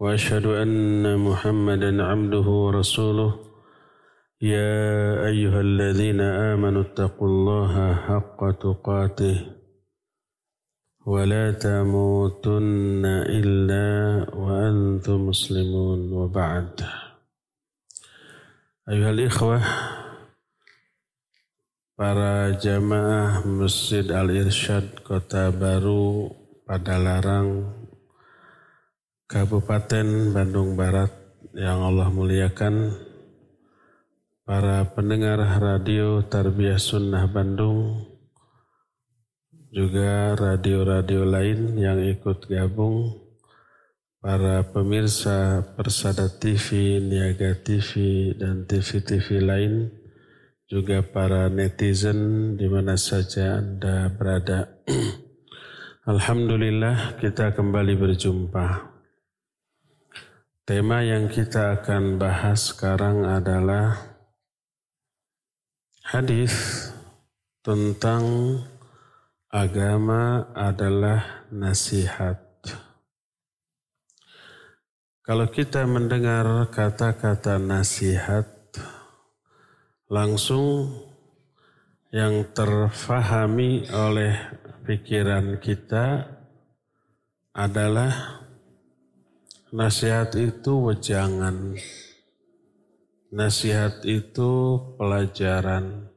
واشهد ان محمدا عبده ورسوله يا ايها الذين امنوا اتقوا الله حق تقاته ولا تموتن الا وانتم مسلمون وبعد ايها الاخوه para jamaah Masjid Al-Irsyad Kota Baru Padalarang Kabupaten Bandung Barat yang Allah muliakan, para pendengar radio Tarbiyah Sunnah Bandung, juga radio-radio lain yang ikut gabung, para pemirsa Persada TV, Niaga TV, dan TV-TV lain, juga para netizen di mana saja Anda berada. Alhamdulillah kita kembali berjumpa. Tema yang kita akan bahas sekarang adalah hadis tentang agama adalah nasihat. Kalau kita mendengar kata-kata nasihat, langsung yang terfahami oleh pikiran kita adalah Nasihat itu wejangan. Nasihat itu pelajaran.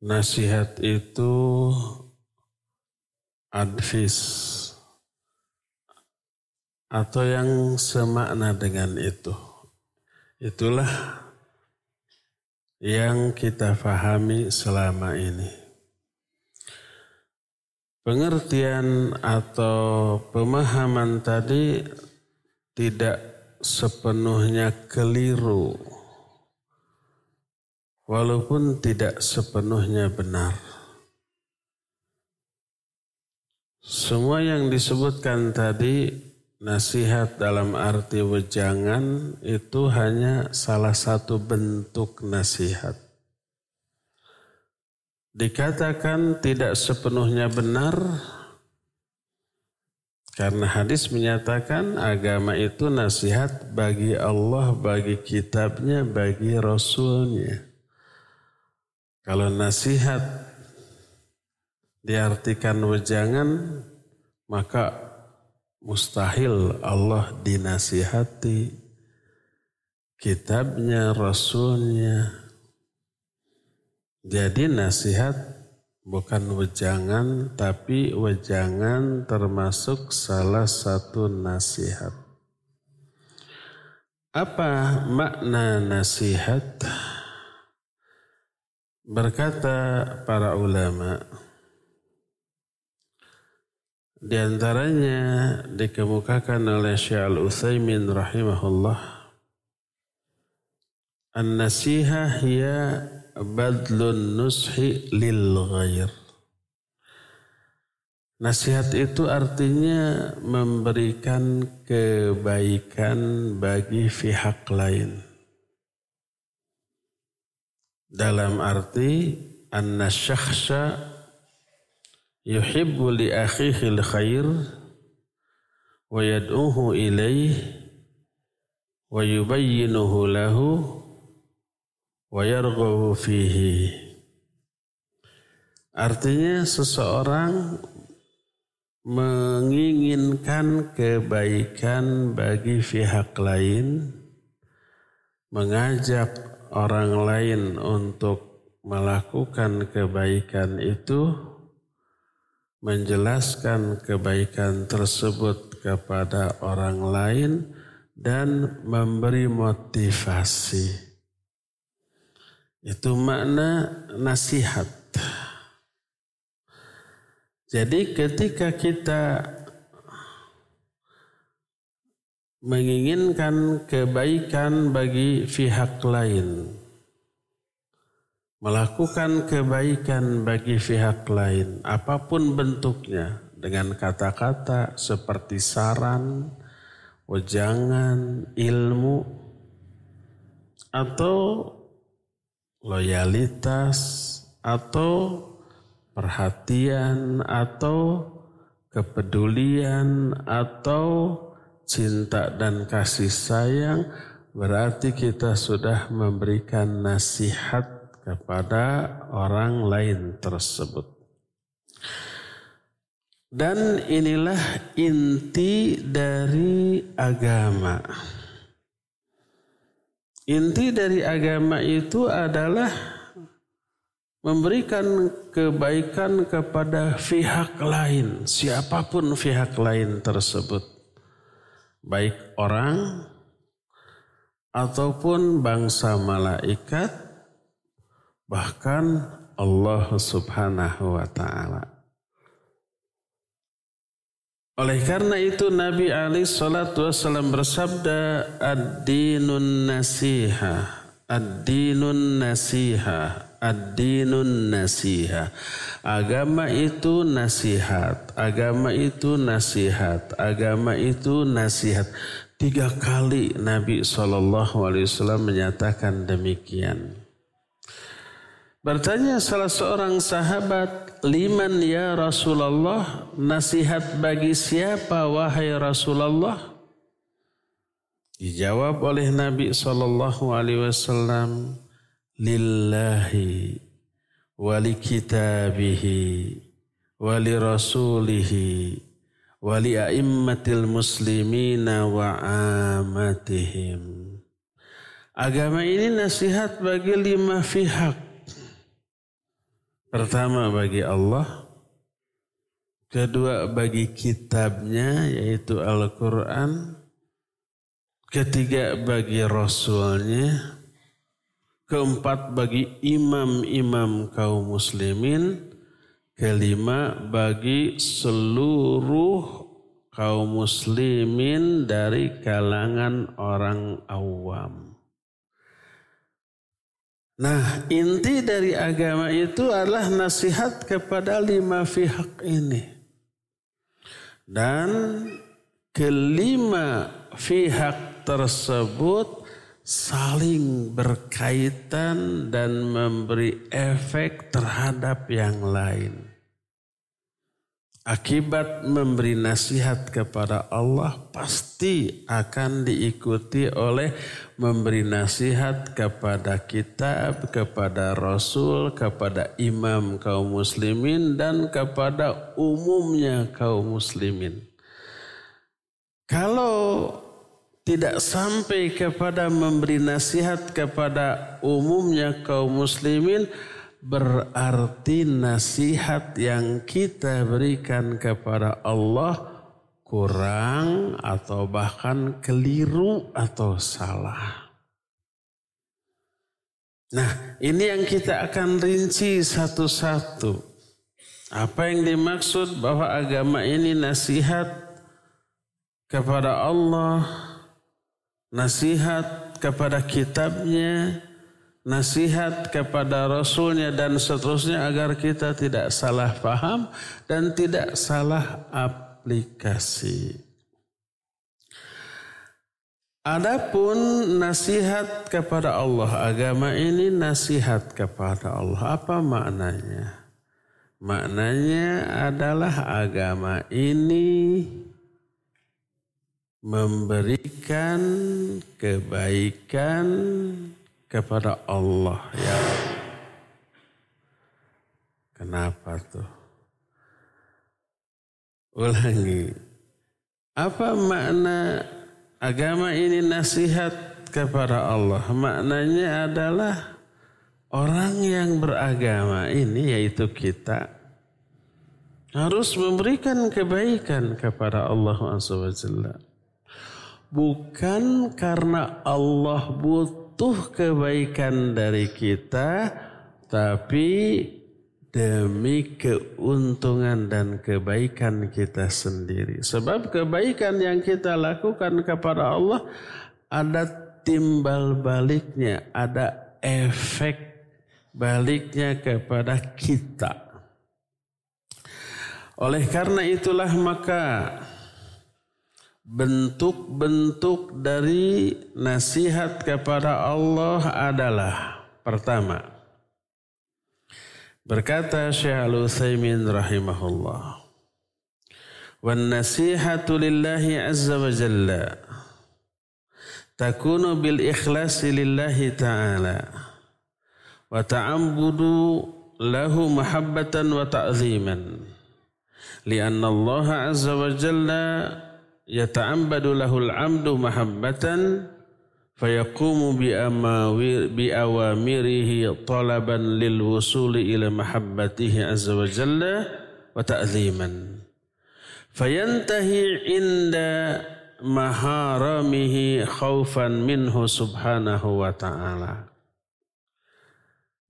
Nasihat itu advis atau yang semakna dengan itu. Itulah yang kita pahami selama ini. Pengertian atau pemahaman tadi tidak sepenuhnya keliru, walaupun tidak sepenuhnya benar. Semua yang disebutkan tadi nasihat dalam arti wejangan itu hanya salah satu bentuk nasihat dikatakan tidak sepenuhnya benar karena hadis menyatakan agama itu nasihat bagi Allah, bagi kitabnya, bagi rasulnya. Kalau nasihat diartikan wejangan, maka mustahil Allah dinasihati. Kitabnya, rasulnya, jadi nasihat bukan wejangan tapi wejangan termasuk salah satu nasihat. Apa makna nasihat? Berkata para ulama, di antaranya dikemukakan oleh Syekh Al-Utsaimin rahimahullah, An-nasihah hiya badlun nushi lil ghair. Nasihat itu artinya memberikan kebaikan bagi pihak lain. Dalam arti anna syakhsa yuhibbu li akhihi khair wa yad'uhu ilaih wa yubayyinuhu lahu wa fihi. Artinya seseorang menginginkan kebaikan bagi pihak lain, mengajak orang lain untuk melakukan kebaikan itu, menjelaskan kebaikan tersebut kepada orang lain, dan memberi motivasi. Itu makna nasihat. Jadi ketika kita menginginkan kebaikan bagi pihak lain. Melakukan kebaikan bagi pihak lain, apa pun bentuknya, dengan kata-kata seperti saran, wejangan, ilmu, atau loyalitas, atau perhatian, atau kepedulian, atau cinta dan kasih sayang, berarti kita sudah memberikan nasihat kepada orang lain tersebut. Dan inilah inti dari agama. Inti dari agama itu adalah memberikan kebaikan kepada pihak lain, siapa pun pihak lain tersebut baik orang ataupun bangsa malaikat bahkan Allah Subhanahu wa taala. Oleh karena itu Nabi Ali salatu wasallam bersabda ad-dinun nasiha ad-dinun nasiha ad-dinun nasiha. Agama itu nasihat, agama itu nasihat, agama itu nasihat. Tiga kali Nabi SAW menyatakan demikian. Bertanya salah seorang sahabat, liman ya Rasulullah, nasihat bagi siapa wahai Rasulullah? Dijawab oleh Nabi SAW, lillahi wali kitabihi wali rasulihi wali a'immatil muslimina wa amatihim. Agama ini nasihat bagi lima pihak. Pertama bagi Allah, kedua bagi kitabnya yaitu Al-Quran, ketiga bagi Rasulnya, Keempat bagi imam-imam kaum muslimin. Kelima bagi seluruh kaum muslimin dari kalangan orang awam. Nah, inti dari agama itu adalah nasihat kepada lima pihak ini. Dan kelima pihak tersebut saling berkaitan dan memberi efek terhadap yang lain. Akibat memberi nasihat kepada Allah pasti akan diikuti oleh memberi nasihat kepada kitab, kepada rasul, kepada imam kaum muslimin dan kepada umumnya kaum muslimin. Kalau tidak sampai kepada memberi nasihat kepada umumnya kaum muslimin berarti nasihat yang kita berikan kepada Allah kurang atau bahkan keliru atau salah. Nah, ini yang kita akan rinci satu-satu. Apa yang dimaksud bahwa agama ini nasihat kepada Allah, nasihat kepada kitabnya, nasihat kepada rasulnya dan seterusnya agar kita tidak salah paham dan tidak salah aplikasi. Adapun nasihat kepada Allah, agama ini nasihat kepada Allah. Apa maknanya? Maknanya adalah agama ini memberikan kebaikan kepada Allah ya. Kenapa tuh? Ulangi. Apa makna agama ini nasihat kepada Allah? Maknanya adalah orang yang beragama ini yaitu kita harus memberikan kebaikan kepada Allah SWT bukan karena Allah butuh kebaikan dari kita, tapi demi keuntungan dan kebaikan kita sendiri. Sebab kebaikan yang kita lakukan kepada Allah ada timbal baliknya, ada efek baliknya kepada kita. Oleh karena itulah maka bentuk-bentuk dari nasihat kepada Allah adalah pertama berkata Syekh Al-Utsaimin rahimahullah wan nasihatu lillahi azza wa jalla takunu bil ikhlasi lillahi ta'ala wa ta'ambudu lahu mahabbatan wa ta'ziman. Lianna Allah azza wa jalla yata'ambadu lahul amdu mahabbatan fayaqumu bi amawir bi awamirihi talaban lil wusuli ila mahabbatihi azza wa jalla wa ta'ziman fayantahi inda maharamihi khaufan minhu subhanahu wa ta'ala.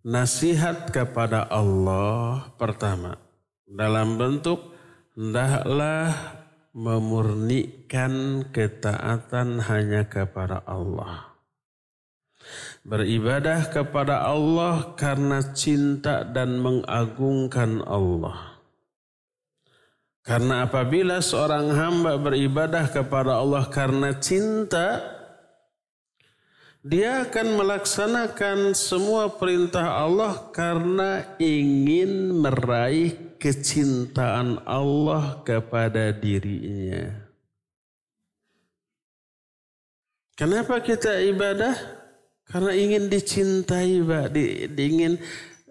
Nasihat kepada Allah pertama dalam bentuk hendaklah memurnikan ketaatan hanya kepada Allah. Beribadah kepada Allah karena cinta dan mengagungkan Allah. Karena apabila seorang hamba beribadah kepada Allah karena cinta, dia akan melaksanakan semua perintah Allah karena ingin meraih kecintaan Allah kepada dirinya. Kenapa kita ibadah? Karena ingin dicintai, Pak. Di, ingin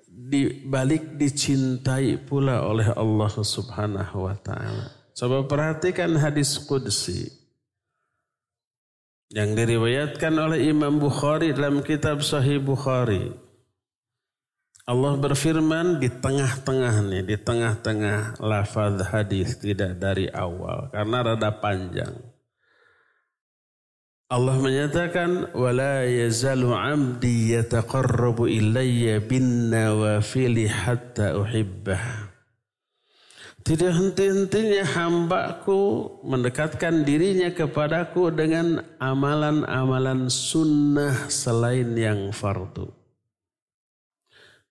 dibalik dicintai pula oleh Allah Subhanahu wa taala. Coba perhatikan hadis qudsi yang diriwayatkan oleh Imam Bukhari dalam kitab Sahih Bukhari. Allah berfirman di tengah-tengah nih, di tengah-tengah lafaz hadis tidak dari awal karena rada panjang. Allah menyatakan wala yazalu 'abdi yataqarrabu ilayya bin nawafili hatta uhibbah. Tidak henti-hentinya hambaku mendekatkan dirinya kepadaku dengan amalan-amalan sunnah selain yang fardu.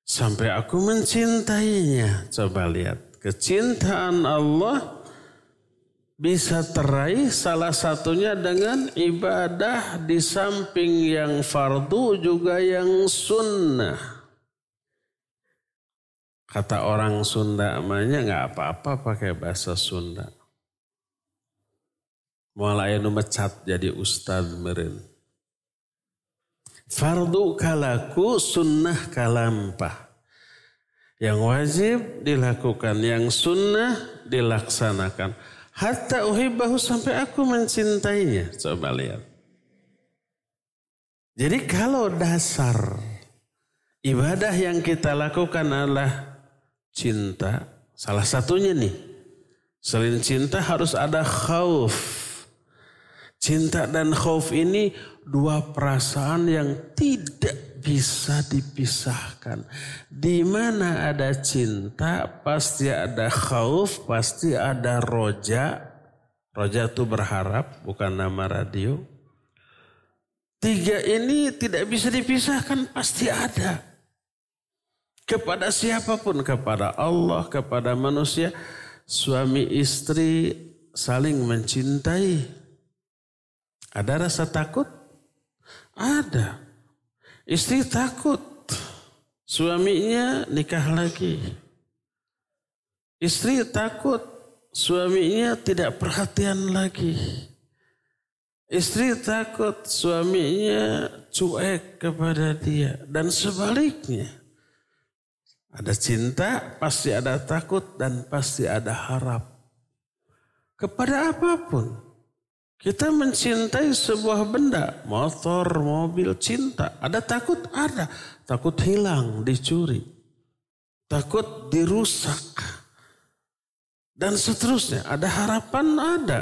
Sampai aku mencintainya. Coba lihat. Kecintaan Allah bisa teraih salah satunya dengan ibadah di samping yang fardu juga yang sunnah. Kata orang Sunda namanya nggak apa-apa pakai bahasa Sunda. Mulai nu mecat jadi ustad meren. Fardu kalaku sunnah kalampah. Yang wajib dilakukan, yang sunnah dilaksanakan. Hatta uhibbahu sampai aku mencintainya. Coba lihat. Jadi kalau dasar ibadah yang kita lakukan adalah cinta. Salah satunya nih, selain cinta harus ada khauf. Cinta dan khauf ini dua perasaan yang tidak bisa dipisahkan. Di mana ada cinta, pasti ada khauf, pasti ada roja. Roja itu berharap, bukan nama radio. Tiga ini tidak bisa dipisahkan, pasti ada kepada siapa pun, kepada Allah, kepada manusia, suami istri saling mencintai. Ada rasa takut? Ada. Istri takut suaminya nikah lagi. Istri takut suaminya tidak perhatian lagi. Istri takut suaminya cuek kepada dia dan sebaliknya. Ada cinta, pasti ada takut, dan pasti ada harap. Kepada apa pun. Kita mencintai sebuah benda, motor, mobil, cinta. Ada takut? Ada. Takut hilang, dicuri. Takut dirusak. Dan seterusnya. Ada harapan? Ada.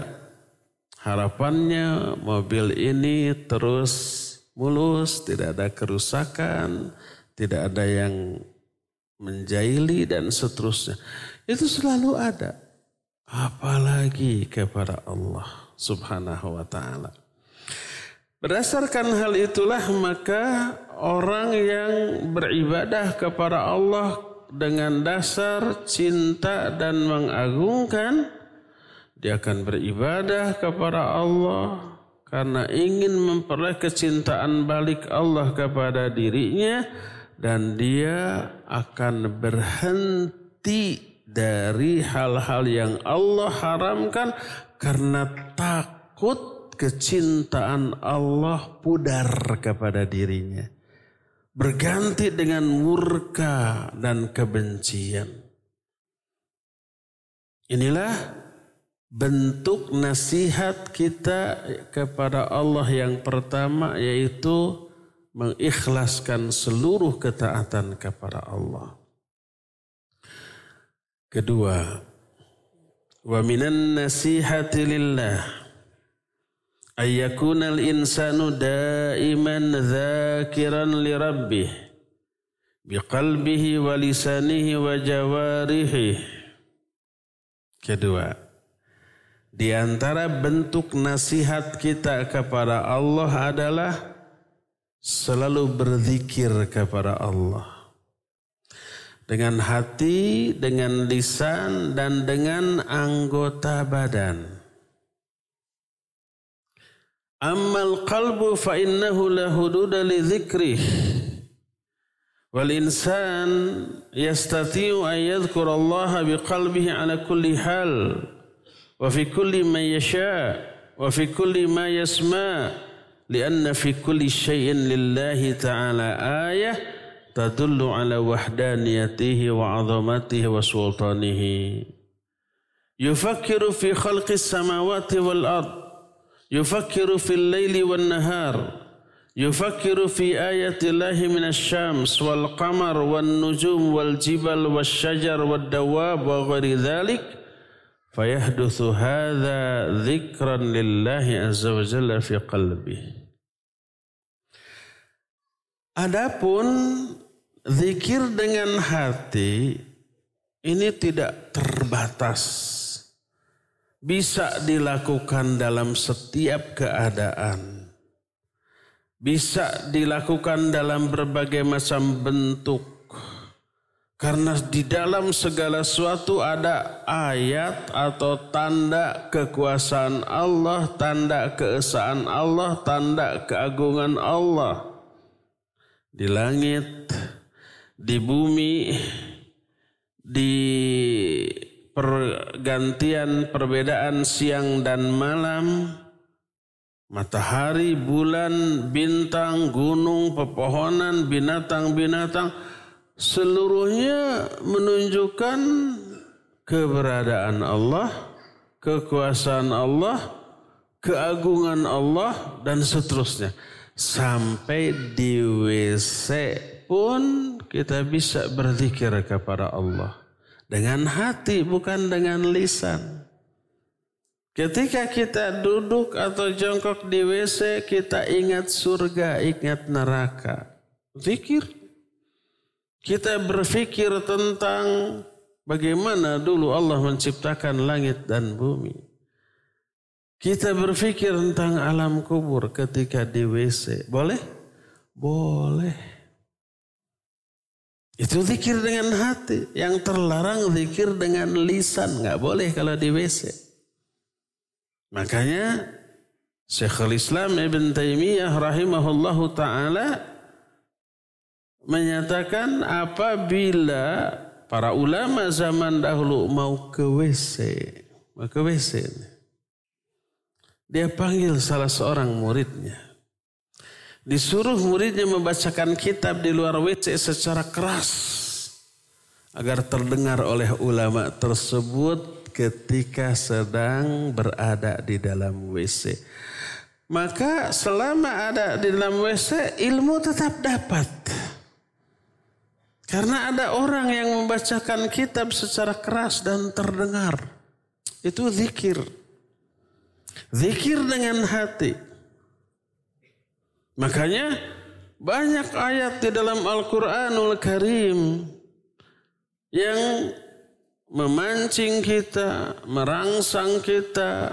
Harapannya mobil ini terus mulus, tidak ada kerusakan, tidak ada yang menjaili dan seterusnya. Itu selalu ada. Apalagi kepada Allah subhanahu wa ta'ala. Berdasarkan hal itulah maka orang yang beribadah kepada Allah dengan dasar cinta dan mengagungkan dia akan beribadah kepada Allah karena ingin memperoleh kecintaan balik Allah kepada dirinya dan dia akan berhenti dari hal-hal yang Allah haramkan karena takut kecintaan Allah pudar kepada dirinya. Berganti dengan murka dan kebencian. Inilah bentuk nasihat kita kepada Allah yang pertama yaitu mengikhlaskan seluruh ketaatan kepada Allah. Kedua, wa minan nasihati lillah ayyakuna al-insanu daiman dzakiran li rabbih biqalbihi wa lisanihi wa jawarihi. Kedua, di antara bentuk nasihat kita kepada Allah adalah selalu berzikir kepada Allah dengan hati, dengan lisan, dan dengan anggota badan. Ammal qalbu fa innahu la hududa li dhikrih. Wal insan yastati'u an yadhkura Allah biqalbihi ala kulli hal wa fi kulli ma yasha wa fi kulli ma yasma lianna fi kulli shay'in lillahi ta'ala ayah تدل على وحدانيته وعظمته وسلطانه. يفكر في خلق السماوات والأرض. يفكر في الليل والنهار. يفكر في آية الله من الشمس والقمر والنجوم والجبل والشجر والدواب وغير ذلك. فيحدث هذا ذكرا لله عز وجل في قلبه. Adapun Zikir dengan hati ini tidak terbatas. Bisa dilakukan dalam setiap keadaan. Bisa dilakukan dalam berbagai macam bentuk. Karena di dalam segala sesuatu ada ayat atau tanda kekuasaan Allah, tanda keesaan Allah, tanda keagungan Allah. Di langit, di bumi di pergantian perbedaan siang dan malam matahari, bulan, bintang, gunung, pepohonan, binatang-binatang seluruhnya menunjukkan keberadaan Allah, kekuasaan Allah, keagungan Allah dan seterusnya. Sampai di WC pun kita bisa berzikir kepada Allah dengan hati bukan dengan lisan. Ketika kita duduk atau jongkok di WC, kita ingat surga, ingat neraka. Zikir. Kita berpikir tentang bagaimana dulu Allah menciptakan langit dan bumi. Kita berpikir tentang alam kubur ketika di WC. Boleh? Boleh. Itu zikir dengan hati. Yang terlarang zikir dengan lisan. Nggak boleh kalau di WC. Makanya Syekhul Islam Ibn Taimiyah rahimahullahu ta'ala menyatakan apabila para ulama zaman dahulu mau ke WC. Mau ke WC. Dia panggil salah seorang muridnya. Disuruh muridnya membacakan kitab di luar WC secara keras. Agar terdengar oleh ulama tersebut ketika sedang berada di dalam WC. Maka selama ada di dalam WC ilmu tetap dapat. Karena ada orang yang membacakan kitab secara keras dan terdengar. Itu zikir. Zikir dengan hati. Makanya banyak ayat di dalam Al-Quranul Karim yang memancing kita, merangsang kita,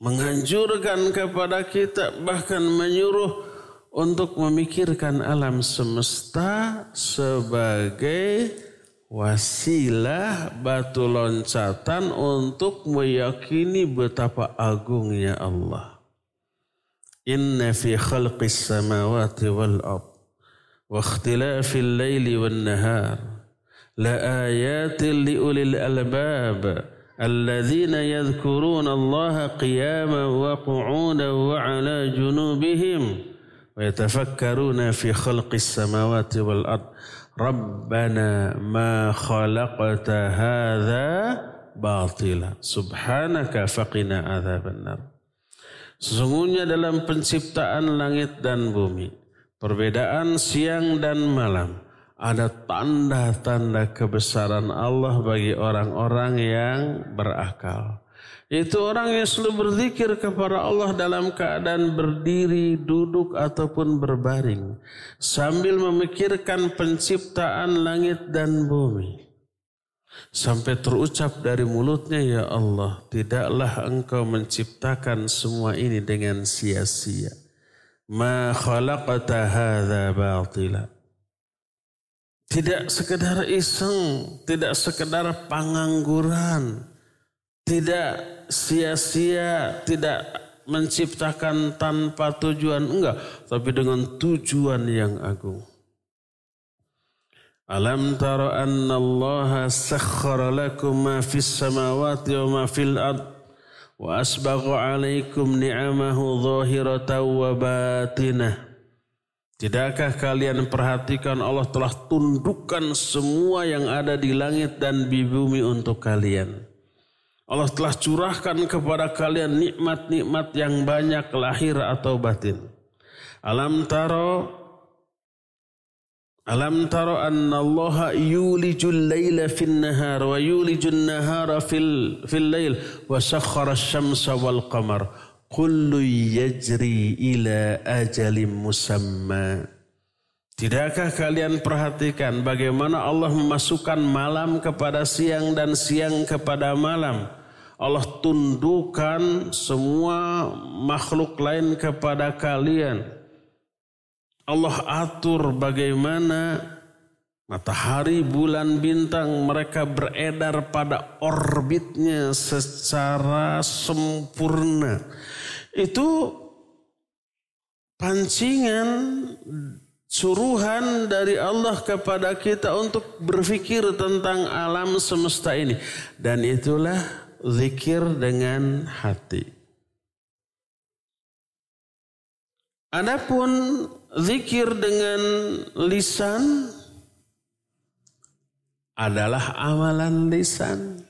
menganjurkan kepada kita, bahkan menyuruh untuk memikirkan alam semesta sebagai wasilah batu loncatan untuk meyakini betapa agungnya Allah. إن في خلق السماوات والأرض واختلاف الليل والنهار لآيات لأولي الألباب الذين يذكرون الله قياما وقعودا وعلى جنوبهم ويتفكرون في خلق السماوات والأرض. ربنا ما خلقت هذا باطلا. سبحانك فقنا عذاب النار. Sesungguhnya dalam penciptaan langit dan bumi, perbedaan siang dan malam, ada tanda-tanda kebesaran Allah bagi orang-orang yang berakal. Itu orang yang selalu berzikir kepada Allah dalam keadaan berdiri, duduk ataupun berbaring sambil memikirkan penciptaan langit dan bumi. Sampai terucap dari mulutnya, Ya Allah, tidaklah engkau menciptakan semua ini dengan sia-sia. Ma khalaqata hadha batila. Tidak sekedar iseng, tidak sekedar pangangguran, tidak sia-sia, tidak menciptakan tanpa tujuan enggak, tapi dengan tujuan yang agung. Alam tara anna Allah sakhkhara lakum ma fis samawati wa ma fil ard wa asbagha alaikum ni'amahu zahiratan wa batinah. Tidakkah kalian perhatikan Allah telah tundukkan semua yang ada di langit dan di bumi untuk kalian. Allah telah curahkan kepada kalian nikmat-nikmat yang banyak lahir atau batin. Alam taro Alam taro anna Allah yulijul layla fil nahar wa yulijul nahara fil fil lail wa sakhara syamsa wal qamar kullu yajri ila ajalim musamma Tidakkah kalian perhatikan bagaimana Allah memasukkan malam kepada siang dan siang kepada malam? Allah tundukkan semua makhluk lain kepada kalian. Allah atur bagaimana matahari, bulan, bintang mereka beredar pada orbitnya secara sempurna. Itu pancingan suruhan dari Allah kepada kita untuk berpikir tentang alam semesta ini. Dan itulah zikir dengan hati. Adapun zikir dengan lisan adalah amalan lisan.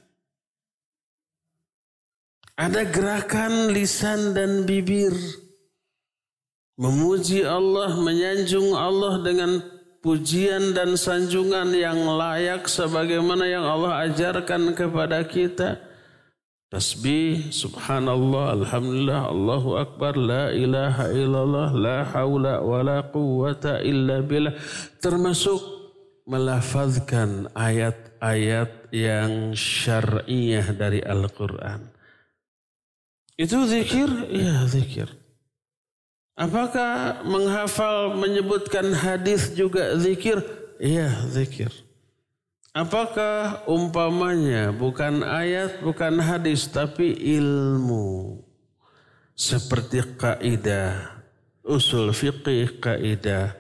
Ada gerakan lisan dan bibir. Memuji Allah, menyanjung Allah dengan pujian dan sanjungan yang layak sebagaimana yang Allah ajarkan kepada kita. Tasbih, subhanallah, alhamdulillah, Allahu akbar, la ilaha illallah, la haula wa la quwata illa billah. Termasuk melafazkan ayat-ayat yang syar'iyah dari Al-Quran. Itu zikir? Iya zikir. Apakah menghafal menyebutkan hadis juga zikir? Iya zikir. Apakah umpamanya bukan ayat, bukan hadis, tapi ilmu. Seperti kaidah, usul fiqih kaidah,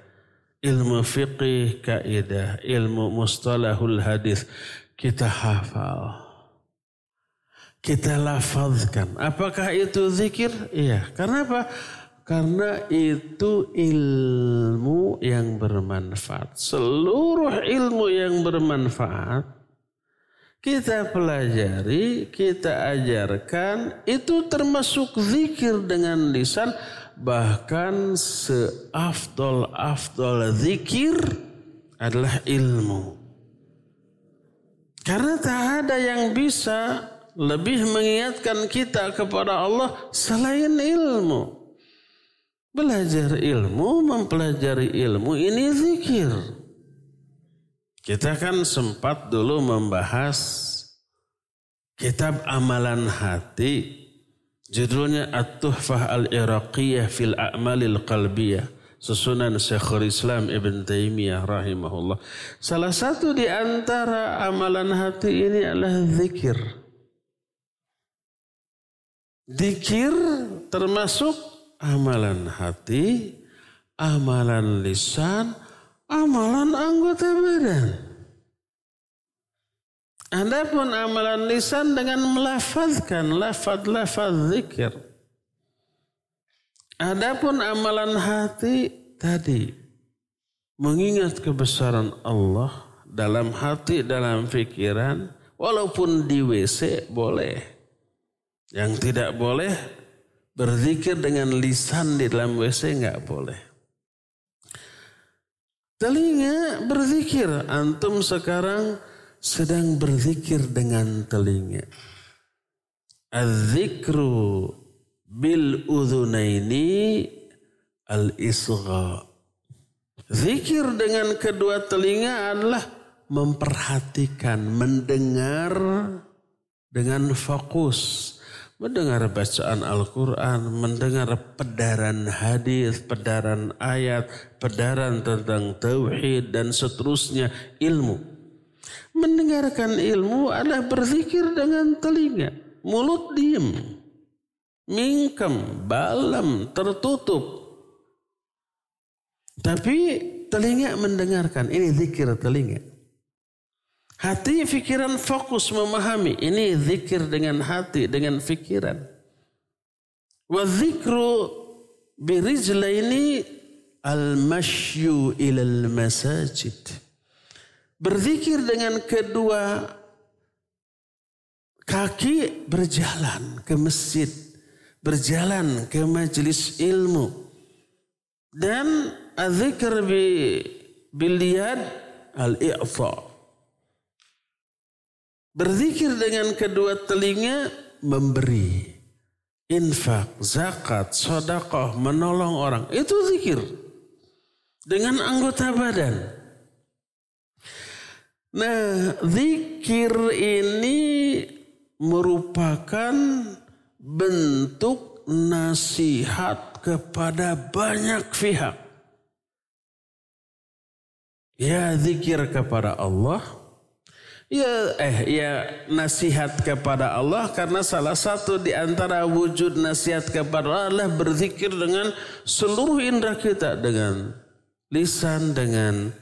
ilmu fiqih kaidah, ilmu mustalahul hadis. Kita hafal. Kita lafazkan. Apakah itu zikir? Iya. Karena apa? Karena itu ilmu yang bermanfaat. Seluruh ilmu yang bermanfaat kita pelajari, kita ajarkan, itu termasuk zikir dengan lisan. Bahkan seafdol-afdol zikir adalah ilmu. Karena tak ada yang bisa lebih mengingatkan kita kepada Allah selain ilmu. Belajar ilmu, mempelajari ilmu ini zikir. Kita kan sempat dulu membahas kitab amalan hati judulnya At-Tuhfah Al-Iraqiyah fil A'malil Qalbiyah susunan Syekhul Islam Ibn Taimiyah rahimahullah. Salah satu di antara amalan hati ini adalah zikir. Zikir termasuk amalan hati, amalan lisan, amalan anggota badan. Adapun amalan lisan dengan melafazkan lafaz-lafaz zikir. Adapun amalan hati tadi mengingat kebesaran Allah dalam hati dalam pikiran walaupun di WC boleh. Yang tidak boleh berzikir dengan lisan di dalam WC nggak boleh. Telinga berzikir antum sekarang sedang berzikir dengan telinga. Az-zikru bil udhunaini al-isgha. Zikir dengan kedua telinga adalah memperhatikan, mendengar dengan fokus. Mendengar bacaan Al-Quran, mendengar pedaran hadis, pedaran ayat, pedaran tentang tauhid dan seterusnya ilmu. Mendengarkan ilmu adalah berzikir dengan telinga. Mulut diem. Mingkem, balam, tertutup. Tapi telinga mendengarkan. Ini zikir telinga. Hati fikiran fokus memahami. Ini zikir dengan hati, dengan fikiran. Wa zikru birijlaini al-mashyu ilal masajid. Berzikir dengan kedua kaki berjalan ke masjid, berjalan ke majelis ilmu. Dan azikr bi biliyad al-i'fa. Berzikir dengan kedua telinga memberi infak, zakat, sodakoh, menolong orang. Itu zikir. Dengan anggota badan. Nah, zikir ini merupakan bentuk nasihat kepada banyak pihak. Ya zikir kepada Allah. Ya eh ya nasihat kepada Allah karena salah satu di antara wujud nasihat kepada Allah adalah berzikir dengan seluruh indera kita dengan lisan dengan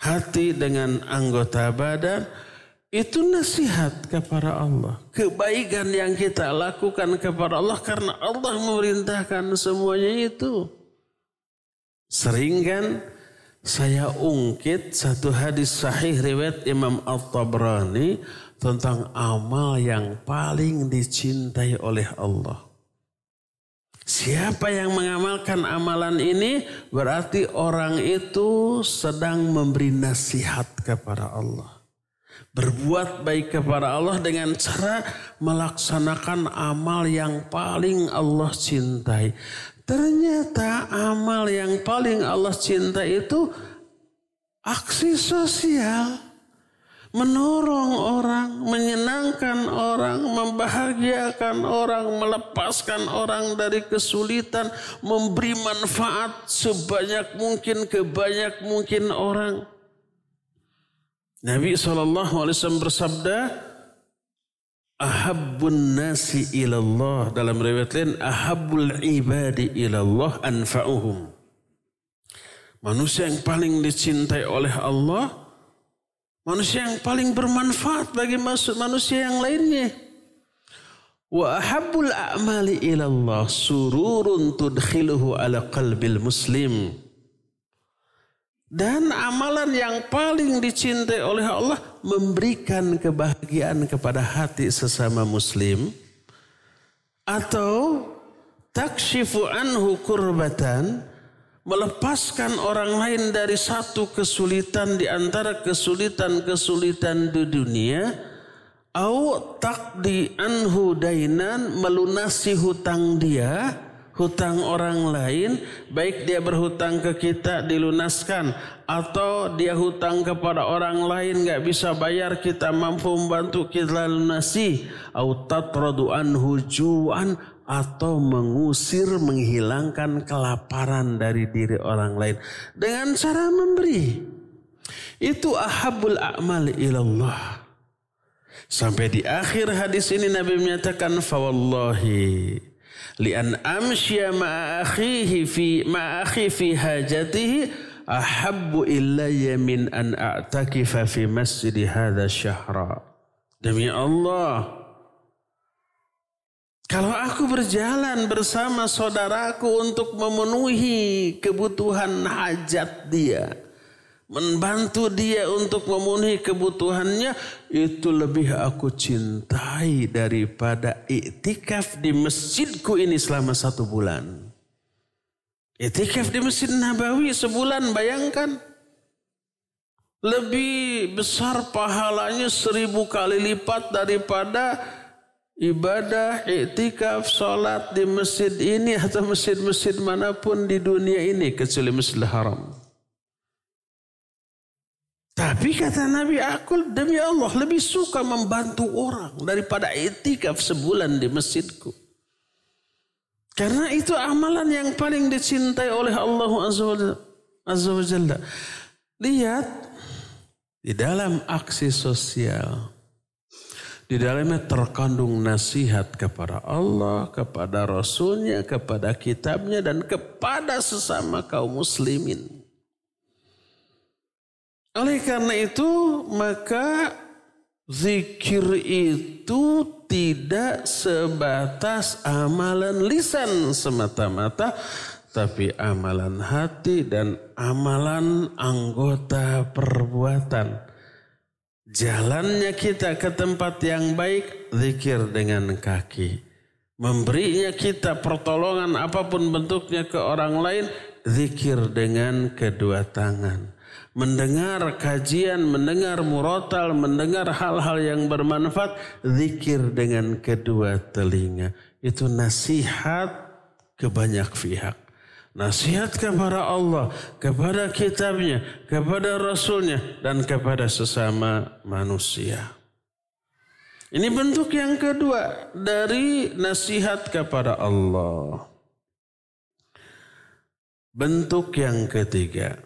hati dengan anggota badan itu nasihat kepada Allah. Kebaikan yang kita lakukan kepada Allah karena Allah memerintahkan semuanya itu. Sering kan saya ungkit satu hadis sahih riwayat Imam At-Tabrani tentang amal yang paling dicintai oleh Allah. Siapa yang mengamalkan amalan ini berarti orang itu sedang memberi nasihat kepada Allah. Berbuat baik kepada Allah dengan cara melaksanakan amal yang paling Allah cintai. Ternyata amal yang paling Allah cintai itu aksi sosial menorong orang, menyenangkan orang, membahagiakan orang, melepaskan orang dari kesulitan, memberi manfaat sebanyak mungkin ke banyak mungkin orang. Nabi SAW bersabda, Ahabbun nasi ilallah dalam riwayat lain ahabbul ibadi ilallah anfa'uhum. Manusia yang paling dicintai oleh Allah Manusia yang paling bermanfaat bagi manusia yang lainnya. Wa ahabbul a'mali ilallah sururun tudkhiluhu ala qalbil muslim. Dan amalan yang paling dicintai oleh Allah memberikan kebahagiaan kepada hati sesama muslim atau takshifu anhu kurbatan melepaskan orang lain dari satu kesulitan di antara kesulitan-kesulitan di dunia au takdi anhu dainan melunasi hutang dia hutang orang lain, baik dia berhutang ke kita dilunaskan atau dia hutang kepada orang lain nggak bisa bayar kita mampu membantu kita lunasi, au tatradu anhu ju'an atau mengusir menghilangkan kelaparan dari diri orang lain dengan cara memberi. Itu ahabul a'mal ilallah. Sampai di akhir hadis ini Nabi menyatakan fawallahi lian amsya ma'akhihi fi ma'akhi fi hajatihi ahabbu illayya min an a'takifa fi masjid hadha syahra. Demi Allah, kalau aku berjalan bersama saudaraku untuk memenuhi kebutuhan hajat dia, membantu dia untuk memenuhi kebutuhannya itu lebih aku cintai daripada iktikaf di masjidku ini selama satu bulan. Iktikaf di Masjid Nabawi sebulan bayangkan. Lebih besar pahalanya seribu kali lipat daripada ibadah, iktikaf, sholat di masjid ini atau masjid-masjid mana pun di dunia ini kecuali Masjidil Haram. Tapi kata Nabi aku demi Allah lebih suka membantu orang daripada itikaf sebulan di masjidku. Karena itu amalan yang paling dicintai oleh Allah Azza wa Jalla. Lihat di dalam aksi sosial. Di dalamnya terkandung nasihat kepada Allah, kepada Rasulnya, kepada kitabnya, dan kepada sesama kaum muslimin. Oleh karena itu maka zikir itu tidak sebatas amalan lisan semata-mata tapi amalan hati dan amalan anggota perbuatan. Jalannya kita ke tempat yang baik, zikir dengan kaki. Memberinya kita pertolongan apa pun bentuknya ke orang lain, zikir dengan kedua tangan mendengar kajian, mendengar murotal, mendengar hal-hal yang bermanfaat, zikir dengan kedua telinga. Itu nasihat ke banyak pihak. Nasihat kepada Allah, kepada kitabnya, kepada rasulnya, dan kepada sesama manusia. Ini bentuk yang kedua dari nasihat kepada Allah. Bentuk yang ketiga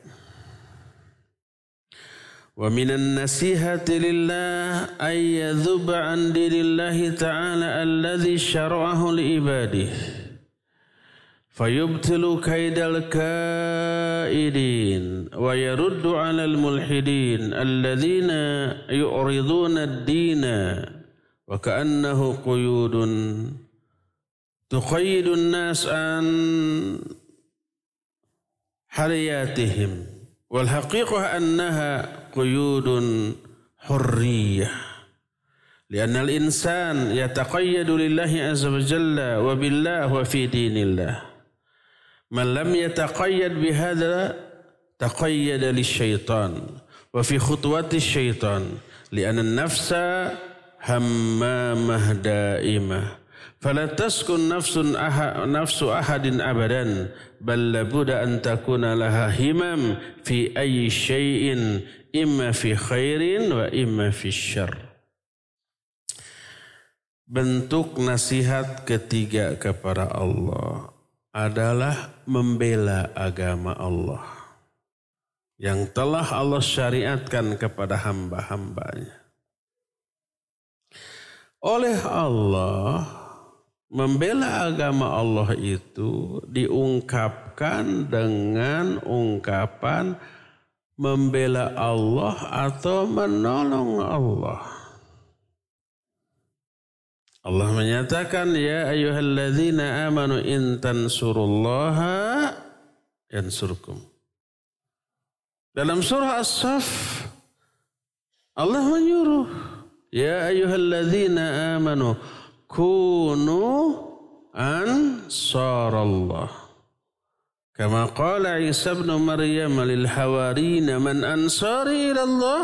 ومن النصيحة لله أن يذب عن دين الله تعالى الذي شرعه لعباده. فيبطل كيد الكائدين ويرد على الملحدين الذين يعرضون الدين وكأنه قيود تقيد الناس عن حرياتهم. والحقيقة أنها قيود حرية لأن الإنسان يتقيد لله عز وجل وبالله وفي دين الله من لم يتقيد بهذا تقيد للشيطان وفي خطوات الشيطان لأن النفس همامة دائمة فلا تسكن نفس نفس أحد أبدا بل لابد أن تكون لها همم في أي شيء imma fi khairin wa imma fi syar. Bentuk nasihat ketiga kepada Allah adalah membela agama Allah yang telah Allah syariatkan kepada hamba-hambanya. Oleh Allah, membela agama Allah itu diungkapkan dengan ungkapan membela Allah atau menolong Allah. Allah menyatakan ya ayyuhalladzina amanu in tansurullaha yansurkum. Dalam surah As-Saff Allah menyuruh ya ayyuhalladzina amanu kunu ansarallah kama qala Isa ibn Maryam lil hawarina man ansari ila Allah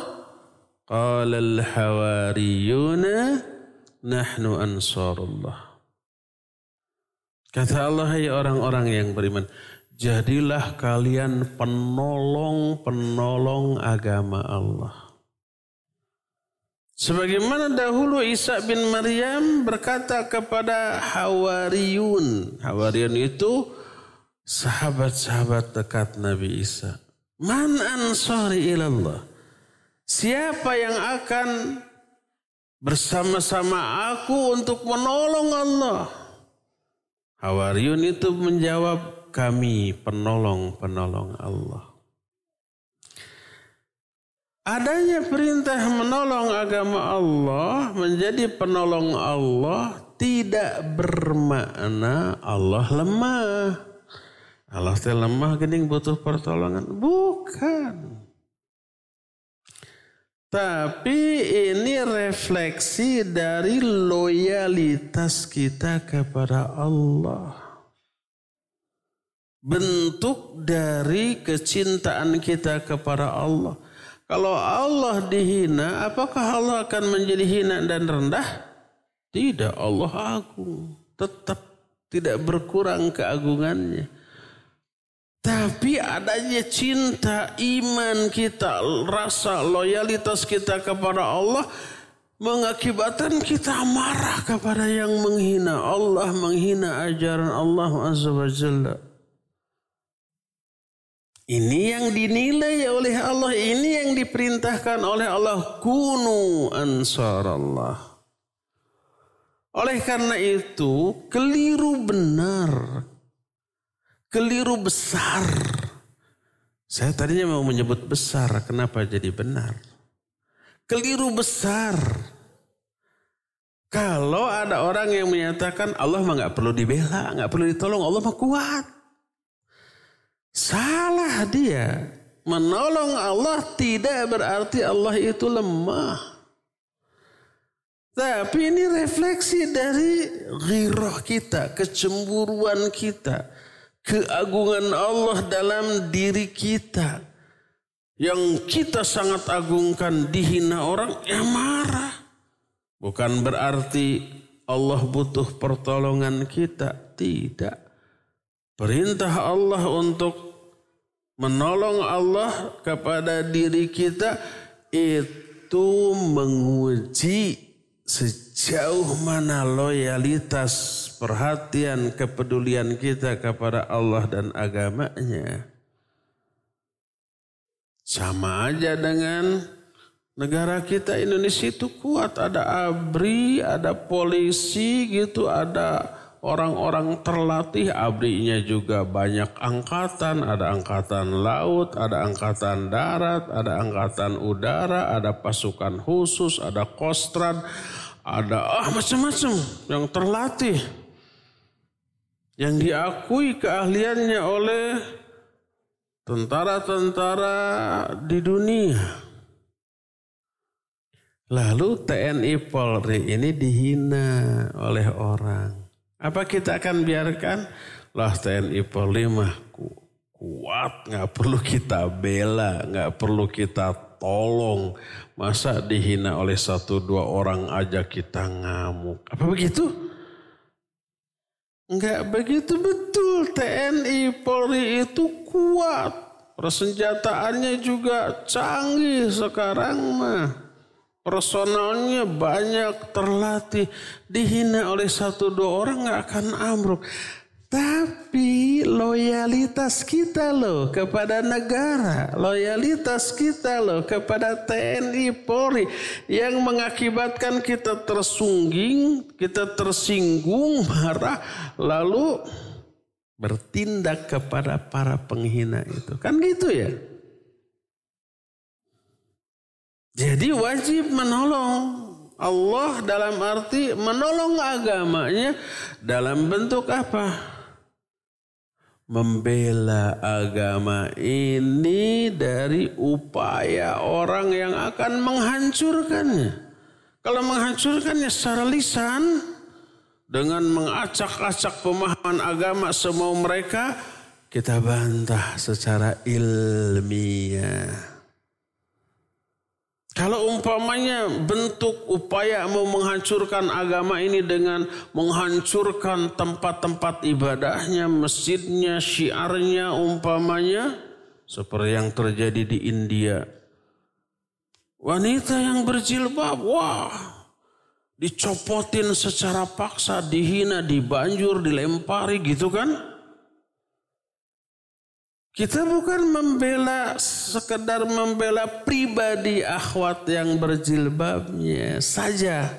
qala al hawariyuna nahnu ansarullah Kata Allah, hai orang-orang yang beriman, jadilah kalian penolong-penolong agama Allah. Sebagaimana dahulu Isa bin Maryam berkata kepada Hawariyun. Hawariyun itu sahabat-sahabat dekat Nabi Isa. Man ansari ilallah. Siapa yang akan bersama-sama aku untuk menolong Allah? Hawariyun itu menjawab, kami penolong-penolong Allah. Adanya perintah menolong agama Allah menjadi penolong Allah tidak bermakna Allah lemah. Allah teh lemah gening butuh pertolongan. Bukan. Tapi ini refleksi dari loyalitas kita kepada Allah. Bentuk dari kecintaan kita kepada Allah. Kalau Allah dihina, apakah Allah akan menjadi hina dan rendah? Tidak, Allah agung. Tetap tidak berkurang keagungannya. Tapi adanya cinta, iman kita, rasa loyalitas kita kepada Allah mengakibatkan kita marah kepada yang menghina Allah, menghina ajaran Allah Azza wa Jalla. Ini yang dinilai oleh Allah, ini yang diperintahkan oleh Allah, kunu ansar Allah. Oleh karena itu, keliru benar keliru besar. Saya tadinya mau menyebut besar, kenapa jadi benar? Keliru besar. Kalau ada orang yang menyatakan Allah mah nggak perlu dibela, nggak perlu ditolong, Allah mah kuat. Salah dia. Menolong Allah tidak berarti Allah itu lemah. Tapi ini refleksi dari ghirah kita, kecemburuan kita keagungan Allah dalam diri kita. Yang kita sangat agungkan dihina orang ya marah. Bukan berarti Allah butuh pertolongan kita. Tidak. Perintah Allah untuk menolong Allah kepada diri kita itu menguji sejauh mana loyalitas perhatian, kepedulian kita kepada Allah dan agamanya. Sama aja dengan negara kita Indonesia itu kuat. Ada ABRI, ada polisi gitu, ada orang-orang terlatih. ABRI-nya juga banyak angkatan. Ada angkatan laut, ada angkatan darat, ada angkatan udara, ada pasukan khusus, ada kostrat, ada ah macam-macam yang terlatih yang diakui keahliannya oleh tentara-tentara di dunia. Lalu TNI Polri ini dihina oleh orang. Apa kita akan biarkan? Lah TNI Polri mah kuat, nggak perlu kita bela, nggak perlu kita tolong. Masa dihina oleh satu dua orang aja kita ngamuk? Apa begitu? Enggak begitu betul. TNI Polri itu kuat. Persenjataannya juga canggih sekarang mah. Personalnya banyak terlatih. Dihina oleh satu dua orang nggak akan ambruk. Tapi loyalitas kita loh kepada negara, loyalitas kita loh kepada TNI Polri yang mengakibatkan kita tersungging, kita tersinggung, marah, lalu bertindak kepada para penghina itu. Kan gitu ya? Jadi wajib menolong Allah dalam arti menolong agamanya dalam bentuk apa? membela agama ini dari upaya orang yang akan menghancurkannya. Kalau menghancurkannya secara lisan dengan mengacak-acak pemahaman agama semua mereka, kita bantah secara ilmiah. Kalau umpamanya bentuk upaya mau menghancurkan agama ini dengan menghancurkan tempat-tempat ibadahnya, masjidnya, syiarnya umpamanya seperti yang terjadi di India. Wanita yang berjilbab, wah, dicopotin secara paksa, dihina, dibanjur, dilempari gitu kan? Kita bukan membela sekedar membela pribadi akhwat yang berjilbabnya saja.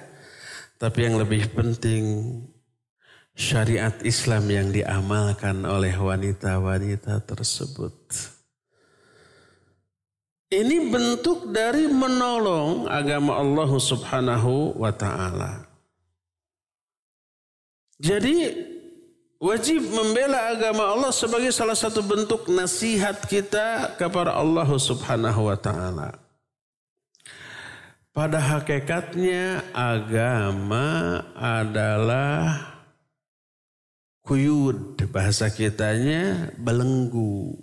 Tapi yang lebih penting syariat Islam yang diamalkan oleh wanita-wanita tersebut. Ini bentuk dari menolong agama Allah Subhanahu wa taala. Jadi wajib membela agama Allah sebagai salah satu bentuk nasihat kita kepada Allah Subhanahu wa taala. Pada hakikatnya agama adalah kuyud bahasa kitanya belenggu.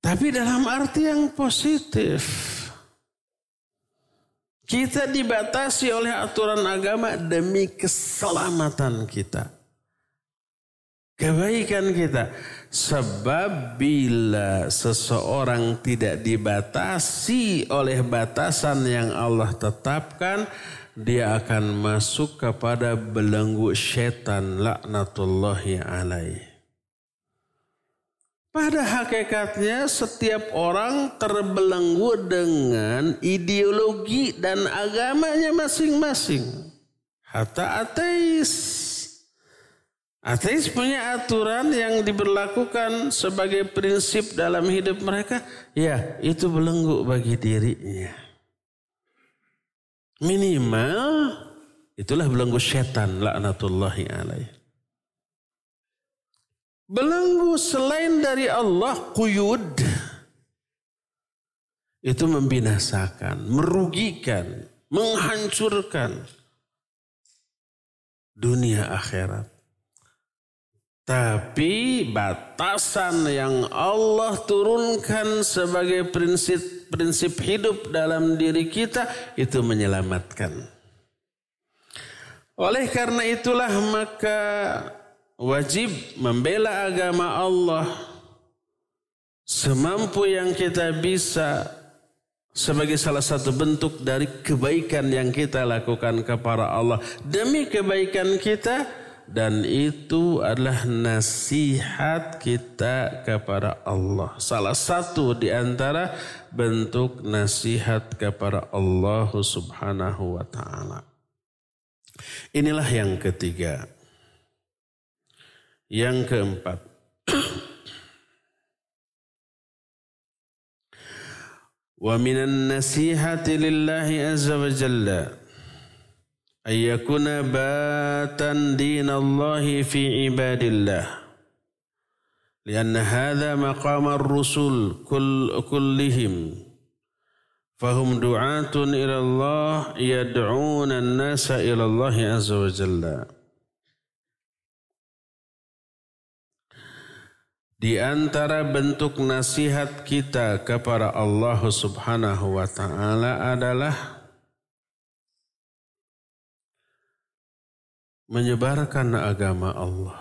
Tapi dalam arti yang positif. Kita dibatasi oleh aturan agama demi keselamatan kita. Kebaikan kita. Sebab bila seseorang tidak dibatasi oleh batasan yang Allah tetapkan, dia akan masuk kepada belenggu setan laknatullahi alaih. Pada hakikatnya setiap orang terbelenggu dengan ideologi dan agamanya masing-masing. Hatta ateis. Ateis punya aturan yang diberlakukan sebagai prinsip dalam hidup mereka. Ya, itu belenggu bagi dirinya. Minimal itulah belenggu setan laknatullahi alaih. Belenggu selain dari Allah kuyud itu membinasakan, merugikan, menghancurkan dunia akhirat. Tapi batasan yang Allah turunkan sebagai prinsip-prinsip hidup dalam diri kita itu menyelamatkan. Oleh karena itulah maka wajib membela agama Allah semampu yang kita bisa sebagai salah satu bentuk dari kebaikan yang kita lakukan kepada Allah demi kebaikan kita dan itu adalah nasihat kita kepada Allah. Salah satu di antara bentuk nasihat kepada Allah Subhanahu wa taala. Inilah yang ketiga. Yang keempat, ومن النصيحة لله عز وجل أن يكون باتا دين الله في عباد الله لأن هذا مقام الرسل كل كلهم فهم دعاة إلى الله يدعون الناس إلى الله عز وجل Di antara bentuk nasihat kita kepada Allah Subhanahu wa taala adalah menyebarkan agama Allah.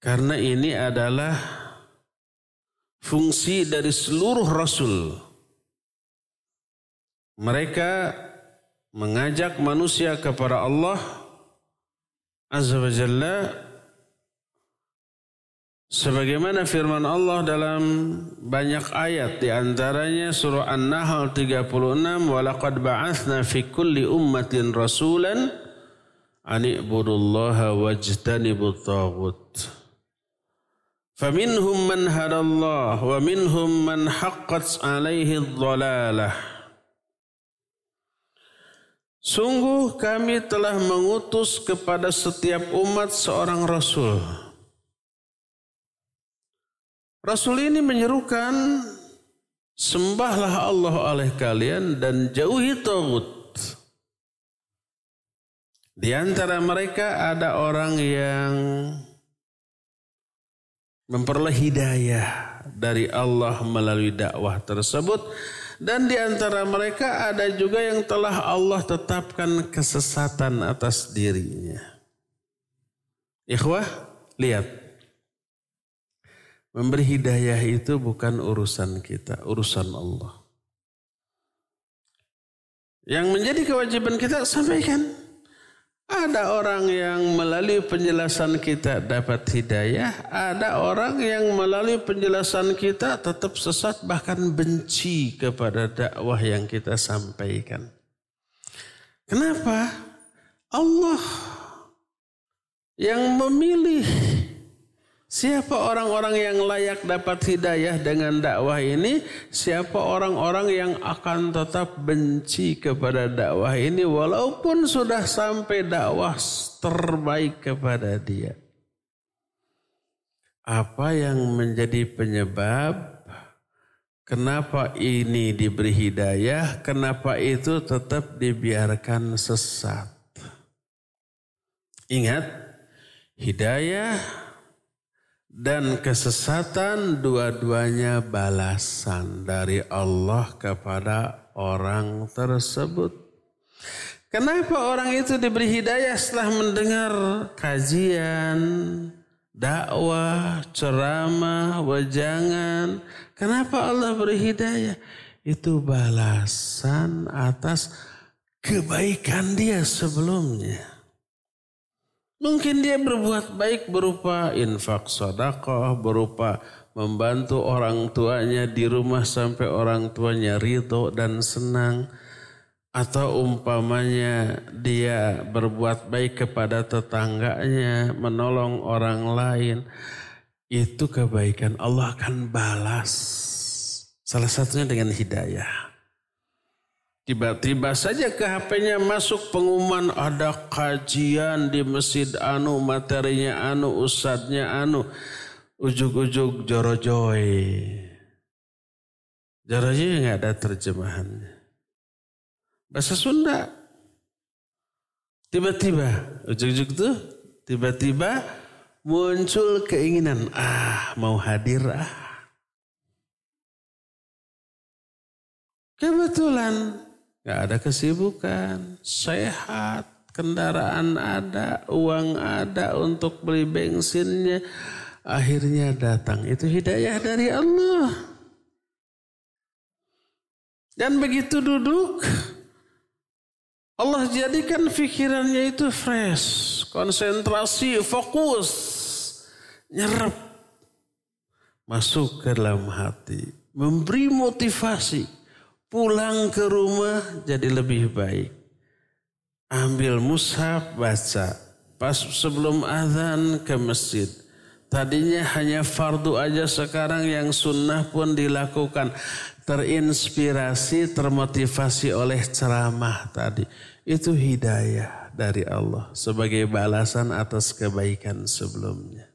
Karena ini adalah fungsi dari seluruh rasul. Mereka mengajak manusia kepada Allah Azza wa Jalla sebagaimana firman Allah dalam banyak ayat di antaranya surah An-Nahl 36 walaqad ba'atsna fi kulli ummatin rasulan an ibudullaha wajtanibut taghut. Faminhum man hadallah wa minhum man haqqat alaihi dhalalah Sungguh kami telah mengutus kepada setiap umat seorang rasul. Rasul ini menyerukan sembahlah Allah oleh kalian dan jauhi tagut. Di antara mereka ada orang yang memperoleh hidayah dari Allah melalui dakwah tersebut dan di antara mereka ada juga yang telah Allah tetapkan kesesatan atas dirinya. Ikhwah, lihat. Memberi hidayah itu bukan urusan kita, urusan Allah. Yang menjadi kewajiban kita sampaikan. Ada orang yang melalui penjelasan kita dapat hidayah, ada orang yang melalui penjelasan kita tetap sesat bahkan benci kepada dakwah yang kita sampaikan. Kenapa? Allah yang memilih Siapa orang-orang yang layak dapat hidayah dengan dakwah ini? Siapa orang-orang yang akan tetap benci kepada dakwah ini walaupun sudah sampai dakwah terbaik kepada dia? Apa yang menjadi penyebab kenapa ini diberi hidayah, kenapa itu tetap dibiarkan sesat? Ingat, hidayah dan kesesatan dua-duanya balasan dari Allah kepada orang tersebut. Kenapa orang itu diberi hidayah setelah mendengar kajian, dakwah, ceramah, wajangan? Kenapa Allah beri hidayah? Itu balasan atas kebaikan dia sebelumnya. Mungkin dia berbuat baik berupa infak sodakoh, berupa membantu orang tuanya di rumah sampai orang tuanya ridho dan senang. Atau umpamanya dia berbuat baik kepada tetangganya, menolong orang lain. Itu kebaikan Allah akan balas. Salah satunya dengan hidayah. Tiba-tiba saja ke HP-nya masuk pengumuman ada kajian di masjid anu, materinya anu, ustadznya anu. Ujuk-ujuk jorojoy. Jorojoy nggak ada terjemahannya. Bahasa Sunda. Tiba-tiba, ujuk-ujuk tuh, tiba-tiba muncul keinginan, ah mau hadir ah. Kebetulan Gak ada kesibukan, sehat, kendaraan ada, uang ada untuk beli bensinnya. Akhirnya datang. Itu hidayah dari Allah. Dan begitu duduk, Allah jadikan pikirannya itu fresh, konsentrasi, fokus, nyerap, masuk ke dalam hati, memberi motivasi pulang ke rumah jadi lebih baik. Ambil mushaf baca. Pas sebelum azan ke masjid. Tadinya hanya fardu aja sekarang yang sunnah pun dilakukan. Terinspirasi, termotivasi oleh ceramah tadi. Itu hidayah dari Allah sebagai balasan atas kebaikan sebelumnya.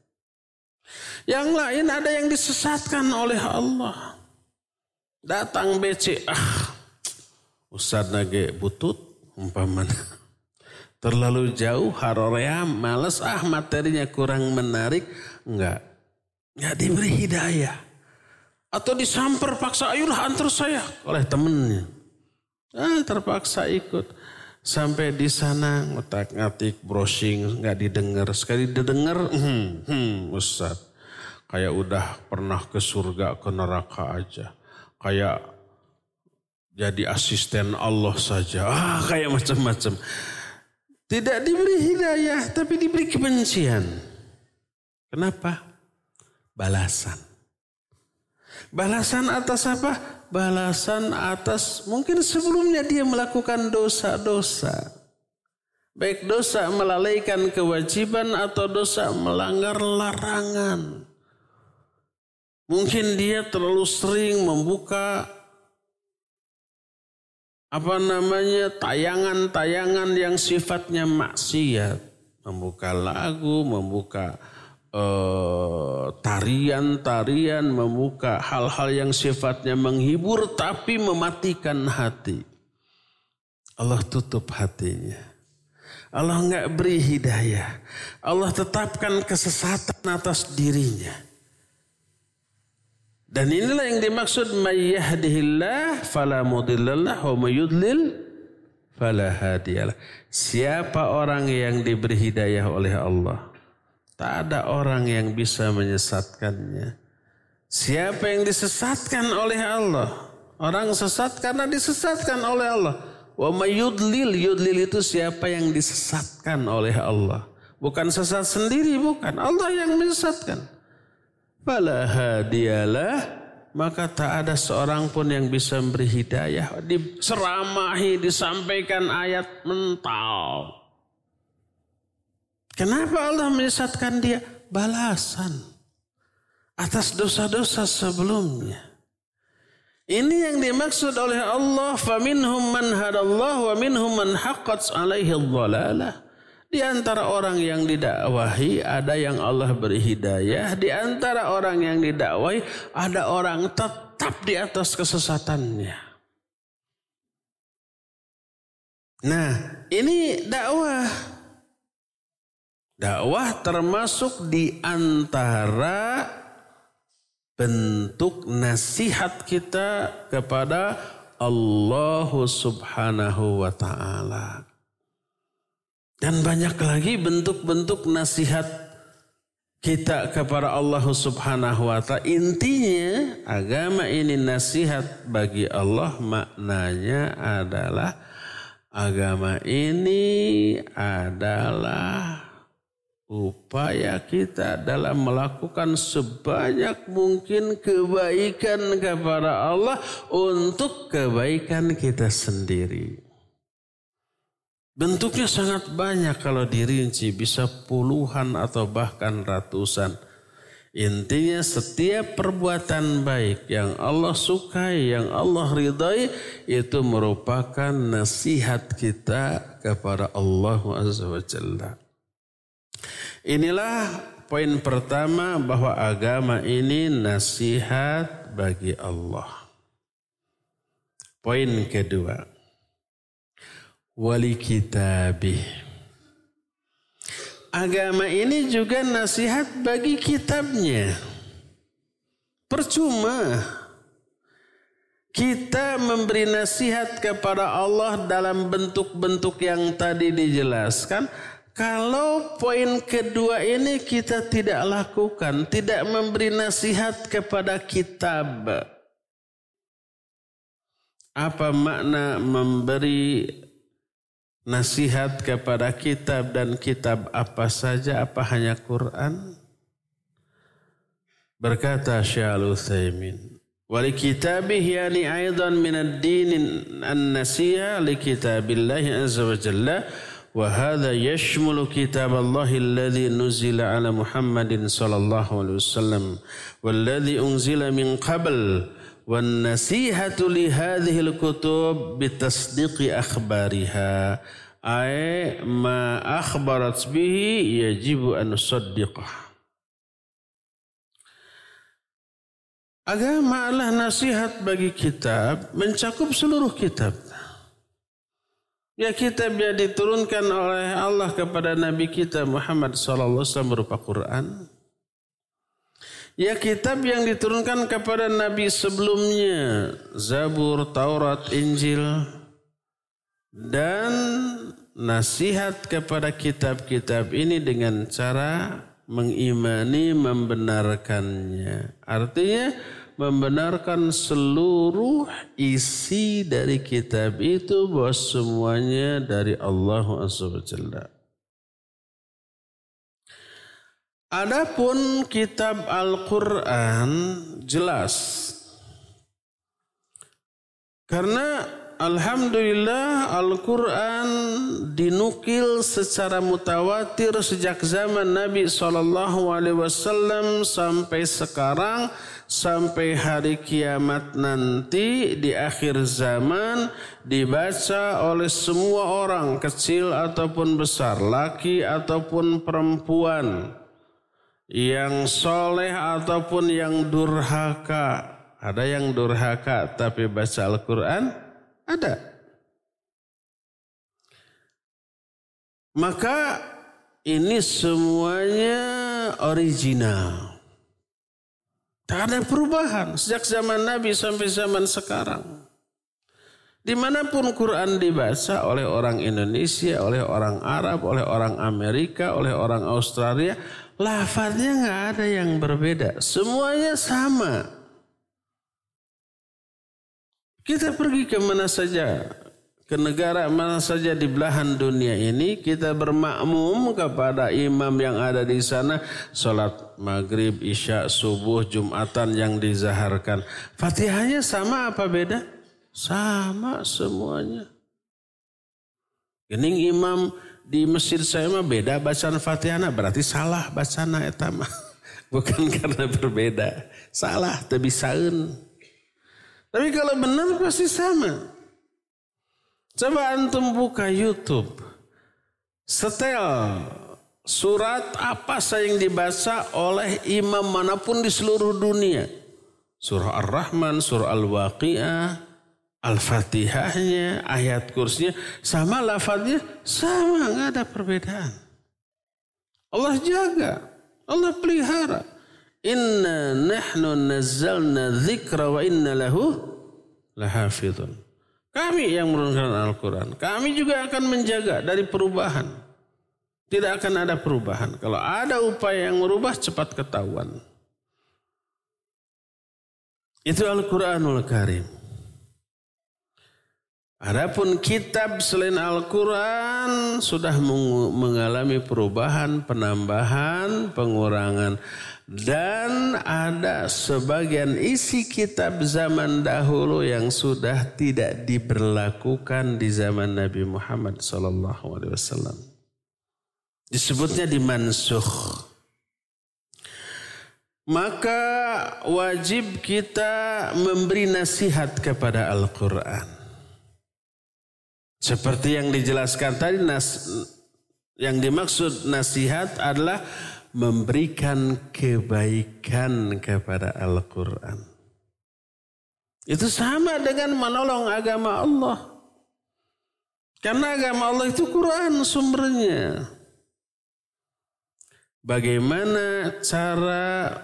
Yang lain ada yang disesatkan oleh Allah. Datang BC, ah Ustaz nage butut umpamanya. Terlalu jauh harorea, males ah materinya kurang menarik. Enggak. Enggak diberi hidayah. Atau disamper paksa ayolah antar saya oleh temennya. Ah terpaksa ikut. Sampai di sana ngotak ngatik browsing nggak didengar. Sekali didengar, hmm, hmm, Ustaz. Kayak udah pernah ke surga ke neraka aja kayak jadi asisten Allah saja. Ah, kayak macam-macam. Tidak diberi hidayah, tapi diberi kebencian. Kenapa? Balasan. Balasan atas apa? Balasan atas mungkin sebelumnya dia melakukan dosa-dosa. Baik dosa melalaikan kewajiban atau dosa melanggar larangan. Mungkin dia terlalu sering membuka apa namanya tayangan-tayangan yang sifatnya maksiat. Membuka lagu, membuka eh, tarian-tarian, membuka hal-hal yang sifatnya menghibur tapi mematikan hati. Allah tutup hatinya. Allah nggak beri hidayah. Allah tetapkan kesesatan atas dirinya. Dan inilah yang dimaksud mayyahdihillah fala mudillallah wa mayudlil fala hadiyalah. Siapa orang yang diberi hidayah oleh Allah? Tak ada orang yang bisa menyesatkannya. Siapa yang disesatkan oleh Allah? Orang sesat karena disesatkan oleh Allah. Wa mayudlil, yudlil itu siapa yang disesatkan oleh Allah. Bukan sesat sendiri, bukan. Allah yang menyesatkan. Fala maka tak ada seorang pun yang bisa memberi hidayah. Diseramahi, disampaikan ayat mental. Kenapa Allah menyesatkan dia? Balasan atas dosa-dosa sebelumnya. Ini yang dimaksud oleh Allah, faminhum man hadallah wa minhum man haqqat alaihi dhalalah. Di antara orang yang didakwahi ada yang Allah beri hidayah. Di antara orang yang didakwahi ada orang tetap di atas kesesatannya. Nah ini dakwah. Dakwah termasuk di antara bentuk nasihat kita kepada Allah subhanahu wa ta'ala. Dan banyak lagi bentuk-bentuk nasihat kita kepada Allah Subhanahu wa taala. Intinya agama ini nasihat bagi Allah maknanya adalah agama ini adalah upaya kita dalam melakukan sebanyak mungkin kebaikan kepada Allah untuk kebaikan kita sendiri. Bentuknya sangat banyak kalau dirinci bisa puluhan atau bahkan ratusan. Intinya setiap perbuatan baik yang Allah sukai, yang Allah ridai itu merupakan nasihat kita kepada Allah Azza. Inilah poin pertama bahwa agama ini nasihat bagi Allah. Poin kedua, wali kitabih. Agama ini juga nasihat bagi kitabnya. Percuma kita memberi nasihat kepada Allah dalam bentuk-bentuk yang tadi dijelaskan. Kalau poin kedua ini kita tidak lakukan, tidak memberi nasihat kepada kitab. Apa makna memberi nasihat kepada kitab dan kitab apa saja apa hanya Quran? Berkata Syaikhul Utsaimin wali kitabih yani aidan min ad-din an-nasiha li kitabillah azza wa jalla wa hadha yashmulu kitab Allah alladhi nuzila ala Muhammadin sallallahu alaihi wasallam walladhi unzila min qabl wan لهذه الكتب hadhil أخبارها أي ما أخبرت به يجب bihi yajibu Agama adalah nasihat bagi kitab mencakup seluruh kitab. Ya kitab yang diturunkan oleh Allah kepada Nabi kita Muhammad SAW berupa Quran. Ya kitab yang diturunkan kepada nabi sebelumnya, Zabur, Taurat, Injil dan nasihat kepada kitab-kitab ini dengan cara mengimani membenarkannya. Artinya membenarkan seluruh isi dari kitab itu bahwa semuanya dari Allah Subhanahu Adapun kitab Al-Quran jelas. Karena Alhamdulillah Al-Quran dinukil secara mutawatir sejak zaman Nabi SAW sampai sekarang sampai hari kiamat nanti di akhir zaman dibaca oleh semua orang kecil ataupun besar, laki ataupun perempuan yang soleh ataupun yang durhaka. Ada yang durhaka tapi baca Al-Quran? Ada. Maka ini semuanya original. Tak ada perubahan sejak zaman Nabi sampai zaman sekarang. Di mana pun Quran dibaca oleh orang Indonesia, oleh orang Arab, oleh orang Amerika, oleh orang Australia, lafadznya nggak ada yang berbeda. Semuanya sama. Kita pergi ke mana saja, ke negara mana saja di belahan dunia ini, kita bermakmum kepada imam yang ada di sana, sholat maghrib, isya, subuh, jumatan yang dizaharkan. Fatihahnya sama apa beda? Sama semuanya. Gening imam di masjid saya mah beda bacaan Fatihahnya berarti salah bacaan etama. Bukan karena berbeda. Salah, tapi saun. Tapi kalau benar pasti sama. Coba antum buka YouTube. Setel surat apa yang dibaca oleh imam mana pun di seluruh dunia. Surah Ar-Rahman, surah Al-Waqi'ah, Al-Fatihahnya, ayat kursinya, sama lafadznya, sama, nggak ada perbedaan. Allah jaga, Allah pelihara. Inna nahnu nazzalna dzikra wa inna lahu lahafidun. Kami yang menurunkan Al-Quran. Kami juga akan menjaga dari perubahan. Tidak akan ada perubahan. Kalau ada upaya yang merubah, cepat ketahuan. Itu Al-Quranul Karim. Adapun kitab selain Al-Quran sudah mengalami perubahan, penambahan, pengurangan. Dan ada sebagian isi kitab zaman dahulu yang sudah tidak diberlakukan di zaman Nabi Muhammad SAW. Disebutnya dimansuh. Maka wajib kita memberi nasihat kepada Al-Quran. Seperti yang dijelaskan tadi nas, yang dimaksud nasihat adalah memberikan kebaikan kepada Al-Quran. Itu sama dengan menolong agama Allah. Karena agama Allah itu Quran sumbernya. Bagaimana cara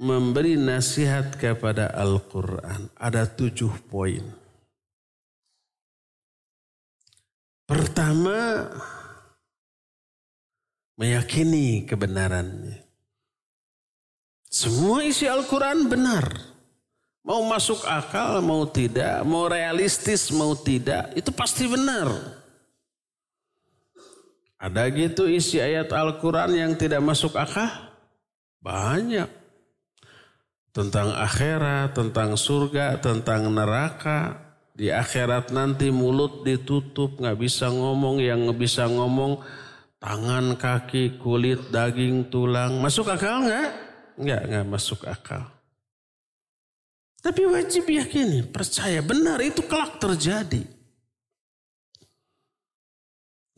memberi nasihat kepada Al-Quran? Ada tujuh poin. Pertama, meyakini kebenarannya. Semua isi Al-Quran benar. Mau masuk akal, mau tidak, mau realistis, mau tidak, itu pasti benar. Ada gitu isi ayat Al-Quran yang tidak masuk akal? Banyak. Tentang akhirat, tentang surga, tentang neraka, di akhirat nanti mulut ditutup, nggak bisa ngomong, yang bisa ngomong tangan, kaki, kulit, daging, tulang. Masuk akal nggak? Nggak, nggak masuk akal. Tapi wajib yakini, percaya benar itu kelak terjadi.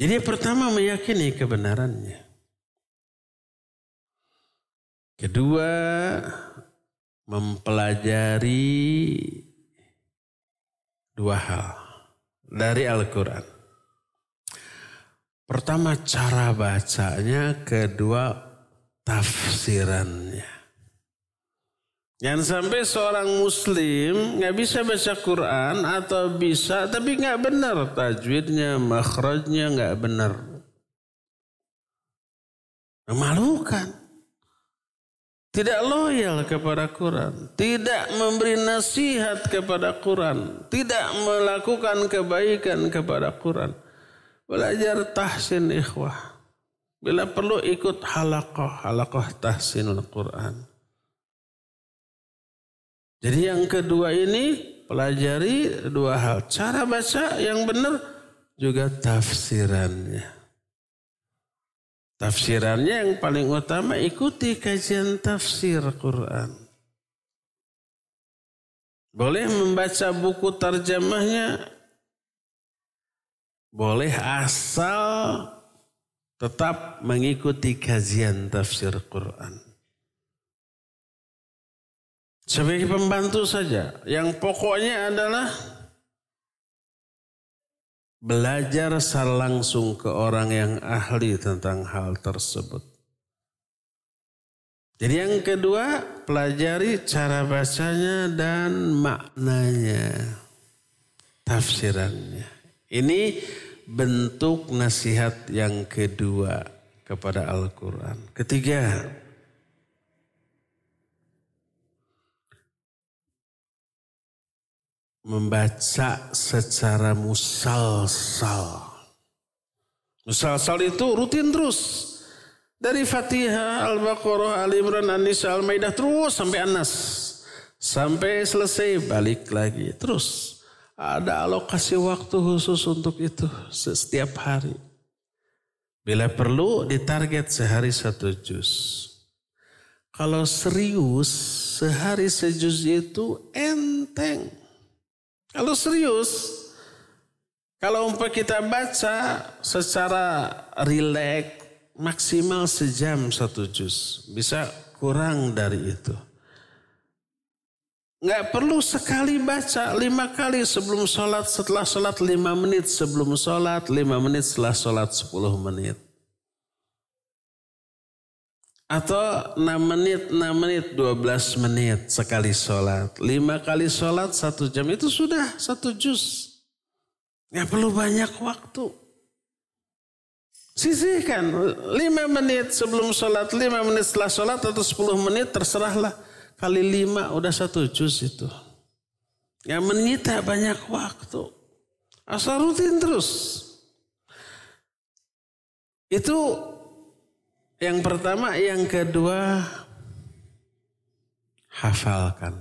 Jadi pertama meyakini kebenarannya. Kedua, mempelajari dua hal dari Al-Quran. Pertama cara bacanya, kedua tafsirannya. Jangan sampai seorang muslim nggak bisa baca Quran atau bisa tapi nggak benar tajwidnya, makhrajnya nggak benar. Memalukan. Tidak loyal kepada Quran. Tidak memberi nasihat kepada Quran. Tidak melakukan kebaikan kepada Quran. Belajar tahsin ikhwah. Bila perlu ikut halakoh. Halakoh tahsinul Quran. Jadi yang kedua ini pelajari dua hal. Cara baca yang benar juga tafsirannya. Tafsirannya yang paling utama ikuti kajian tafsir Quran. Boleh membaca buku terjemahnya, boleh asal tetap mengikuti kajian tafsir Quran. Sebagai pembantu saja, yang pokoknya adalah belajar secara langsung ke orang yang ahli tentang hal tersebut. Jadi yang kedua, pelajari cara bacanya dan maknanya, tafsirannya. Ini bentuk nasihat yang kedua kepada Al-Quran. Ketiga, membaca secara musalsal. Musalsal itu rutin terus. Dari Fatihah, Al-Baqarah, Al-Imran, An-Nisa, Al-Maidah terus sampai An-Nas. Sampai selesai balik lagi. Terus ada alokasi waktu khusus untuk itu setiap hari. Bila perlu ditarget sehari satu juz. Kalau serius sehari sejuz itu enteng. Kalau serius, kalau umpah kita baca secara rileks maksimal sejam satu juz. Bisa kurang dari itu. Nggak perlu sekali baca lima kali sebelum sholat, setelah sholat lima menit sebelum sholat, lima menit setelah sholat sepuluh menit. Atau enam menit, enam menit, dua belas menit sekali sholat. Lima kali sholat satu jam itu sudah satu juz. Nggak perlu banyak waktu. Sisihkan lima menit sebelum sholat, lima menit setelah sholat atau sepuluh menit terserahlah. Kali lima udah satu juz itu. Yang menyita banyak waktu. Asal rutin terus. Itu yang pertama, yang kedua hafalkan.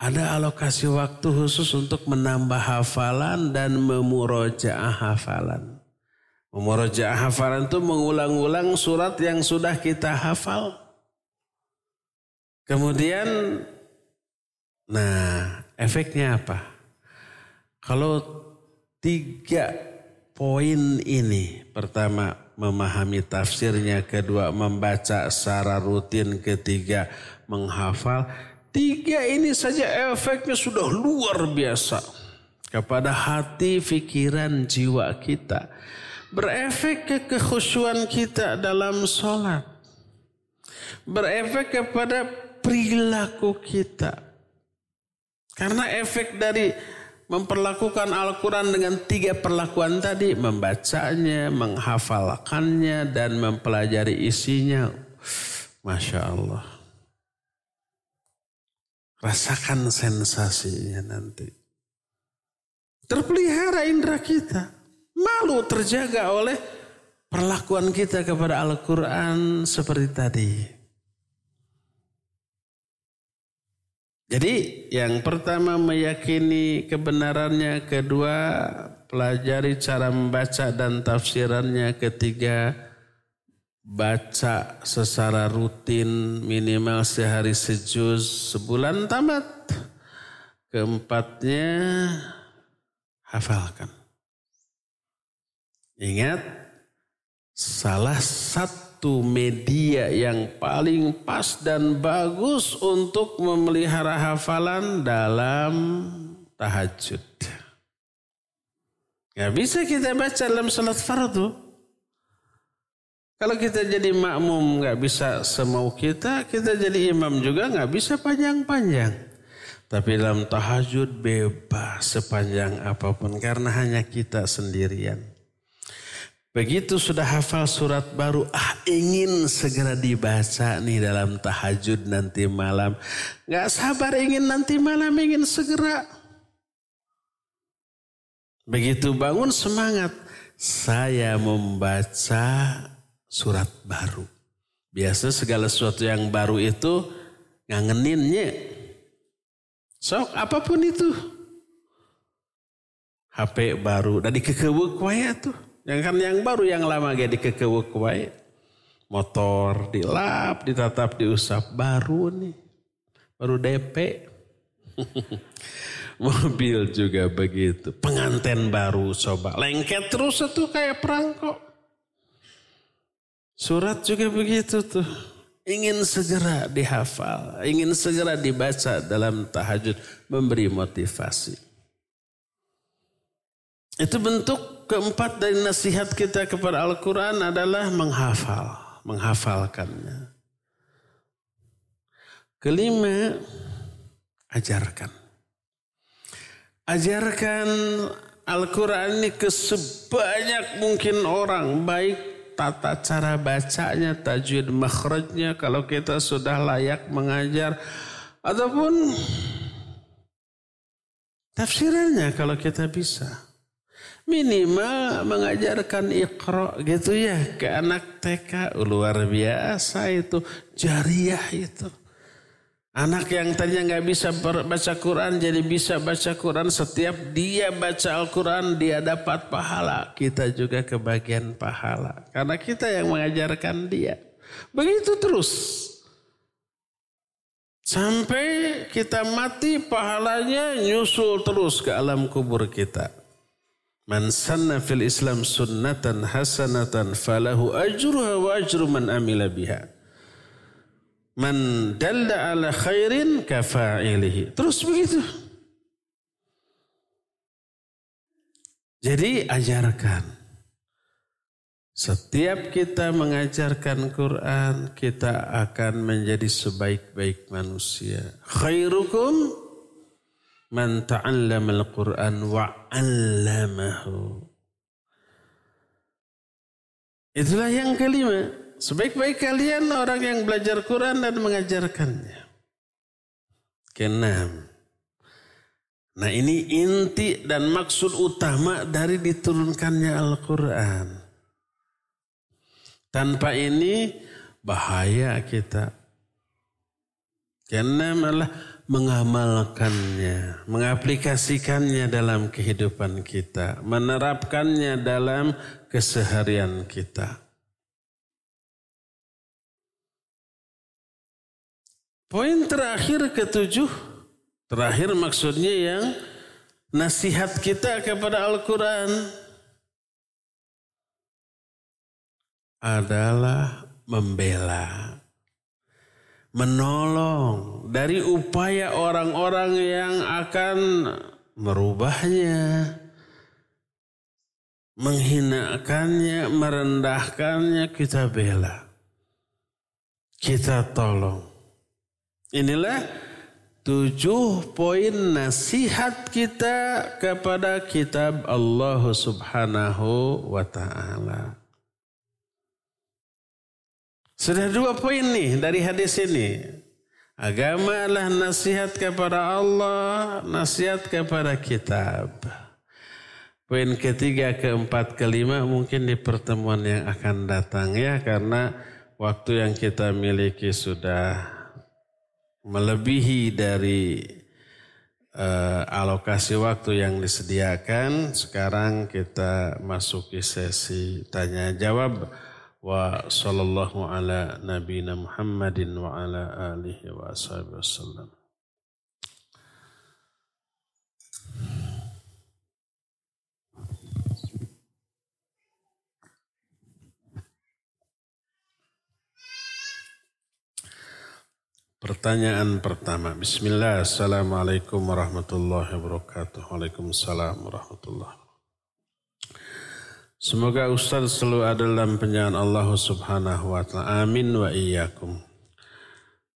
Ada alokasi waktu khusus untuk menambah hafalan dan memurojaah hafalan. Memurojaah hafalan itu mengulang-ulang surat yang sudah kita hafal. Kemudian, nah efeknya apa? Kalau tiga poin ini, pertama memahami tafsirnya, kedua membaca secara rutin, ketiga menghafal, tiga ini saja efeknya sudah luar biasa kepada hati, pikiran, jiwa kita berefek ke kekhusyuan kita dalam sholat. Berefek kepada perilaku kita. Karena efek dari memperlakukan Al-Quran dengan tiga perlakuan tadi. Membacanya, menghafalkannya, dan mempelajari isinya. Masya Allah. Rasakan sensasinya nanti. Terpelihara indera kita malu terjaga oleh perlakuan kita kepada Al-Quran seperti tadi. Jadi yang pertama meyakini kebenarannya, kedua pelajari cara membaca dan tafsirannya, ketiga baca secara rutin minimal sehari sejuz sebulan tamat. Keempatnya hafalkan. Ingat, salah satu media yang paling pas dan bagus untuk memelihara hafalan dalam tahajud. Gak bisa kita baca dalam salat fardu. Kalau kita jadi makmum gak bisa semau kita, kita jadi imam juga gak bisa panjang-panjang. Tapi dalam tahajud bebas sepanjang apa pun karena hanya kita sendirian. Begitu sudah hafal surat baru, ah ingin segera dibaca nih dalam tahajud nanti malam. Gak sabar ingin nanti malam, ingin segera. Begitu bangun semangat, saya membaca surat baru. Biasa segala sesuatu yang baru itu ngangeninnya. Sok apa pun itu. HP baru, dari kekewek tuh. Yang kan yang baru yang lama gak dikekewek wae. Motor dilap, ditatap, diusap. Baru nih. Baru DP. Mobil juga begitu. Pengantin baru coba. Lengket terus itu kayak perangkok. Surat juga begitu tuh. Ingin segera dihafal. Ingin segera dibaca dalam tahajud. Memberi motivasi. Itu bentuk keempat dari nasihat kita kepada Al-Quran adalah menghafal, menghafalkannya. Kelima, ajarkan. Ajarkan Al-Quran ini ke sebanyak mungkin orang. Baik tata cara bacanya, tajwid makhrajnya. Kalau kita sudah layak mengajar. Ataupun tafsirannya kalau kita bisa. Minimal mengajarkan ikro gitu ya ke anak TK. Luar biasa itu. Jariah itu. Anak yang tadinya nggak bisa baca Quran jadi bisa baca Quran. Setiap dia baca Al-Quran dia dapat pahala. Kita juga kebagian pahala. Karena kita yang mengajarkan dia. Begitu terus. Sampai kita mati pahalanya nyusul terus ke alam kubur kita. Man sanna fil Islam sunnatan hasanatan falahu ajruha wa ajru man amila biha. Man dalla ala khairin kafa'ilihi. Terus begitu. Jadi ajarkan. Setiap kita mengajarkan Quran, kita akan menjadi sebaik-baik manusia. Khairukum man ta'allama al-Quran wa 'allamahu. Itulah yang kelima. Sebaik-baik kalian orang yang belajar Quran dan mengajarkannya. Keenam. Nah ini inti dan maksud utama dari diturunkannya Al-Quran. Tanpa ini bahaya kita. Keenam adalah mengamalkannya, mengaplikasikannya dalam kehidupan kita, menerapkannya dalam keseharian kita. Poin terakhir ketujuh, terakhir maksudnya yang nasihat kita kepada Al-Quran adalah membela, menolong dari upaya orang-orang yang akan merubahnya, menghinakannya, merendahkannya, kita bela. Kita tolong. Inilah tujuh poin nasihat kita kepada kitab Allah subhanahu wa ta'ala. Sudah dua poin nih dari hadis ini. Agama adalah nasihat kepada Allah, nasihat kepada kitab. Poin ketiga, keempat, kelima mungkin di pertemuan yang akan datang ya karena waktu yang kita miliki sudah melebihi dari uh, alokasi waktu yang disediakan. Sekarang kita masuki sesi tanya jawab sallallahu ala nabiyina Muhammadin wa ala alihi wa wasallam. Pertanyaan pertama. Bismillah. Assalamualaikum warahmatullahi wabarakatuh. Waalaikumsalam warahmatullahi Semoga Ustaz selalu ada dalam penjagaan Allah subhanahu wa ta'ala. Amin wa iyyakum.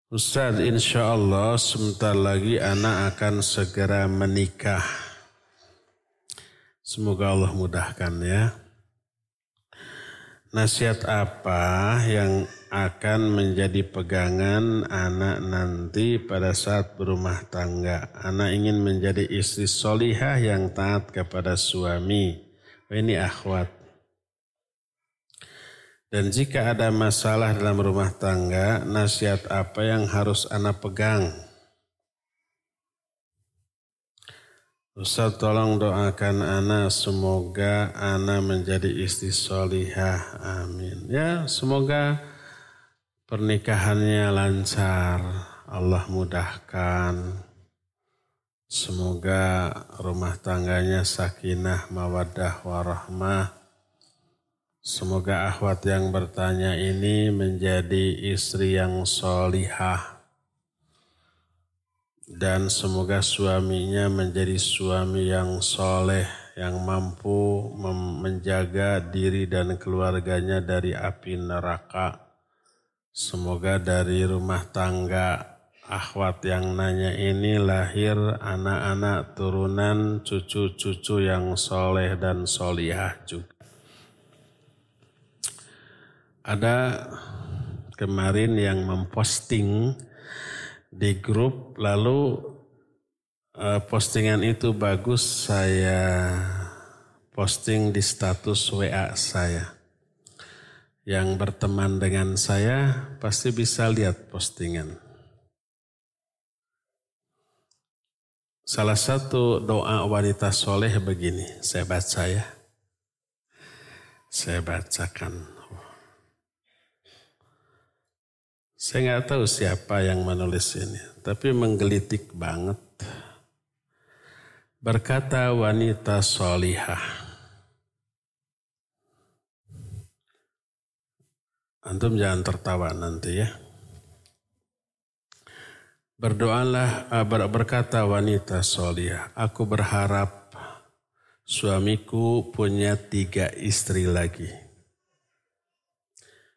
Ustaz insya Allah sebentar lagi anak akan segera menikah. Semoga Allah mudahkan ya. Nasihat apa yang akan menjadi pegangan anak nanti pada saat berumah tangga. Anak ingin menjadi istri solihah yang taat kepada suami. Ini akhwat. Dan jika ada masalah dalam rumah tangga, nasihat apa yang harus anak pegang? Ustaz tolong doakan anak semoga anak menjadi istri solihah. Amin. Ya semoga pernikahannya lancar, Allah mudahkan. Semoga rumah tangganya sakinah, mawadah, warahmah. Semoga akhwat yang bertanya ini menjadi istri yang solihah. Dan semoga suaminya menjadi suami yang soleh, yang mampu menjaga diri dan keluarganya dari api neraka Semoga dari rumah tangga akhwat yang nanya ini lahir anak-anak turunan cucu-cucu yang soleh dan solihah juga. Ada kemarin yang memposting di grup lalu uh, postingan itu bagus saya posting di status WA saya. Yang berteman dengan saya pasti bisa lihat postingan. Salah satu doa wanita soleh begini, saya baca ya. Saya bacakan. Saya nggak tahu siapa yang menulis ini, tapi menggelitik banget. Berkata wanita solihah. Antum jangan tertawa nanti ya. Berdoalah eh, berkata wanita solia, aku berharap suamiku punya tiga istri lagi.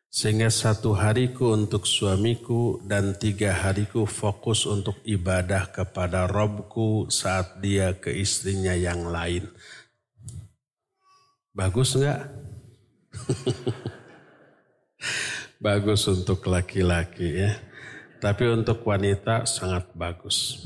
Sehingga satu hariku untuk suamiku dan tiga hariku fokus untuk ibadah kepada Robku saat dia ke istrinya yang lain. Bagus nggak? bagus untuk laki-laki ya. Tapi untuk wanita sangat bagus.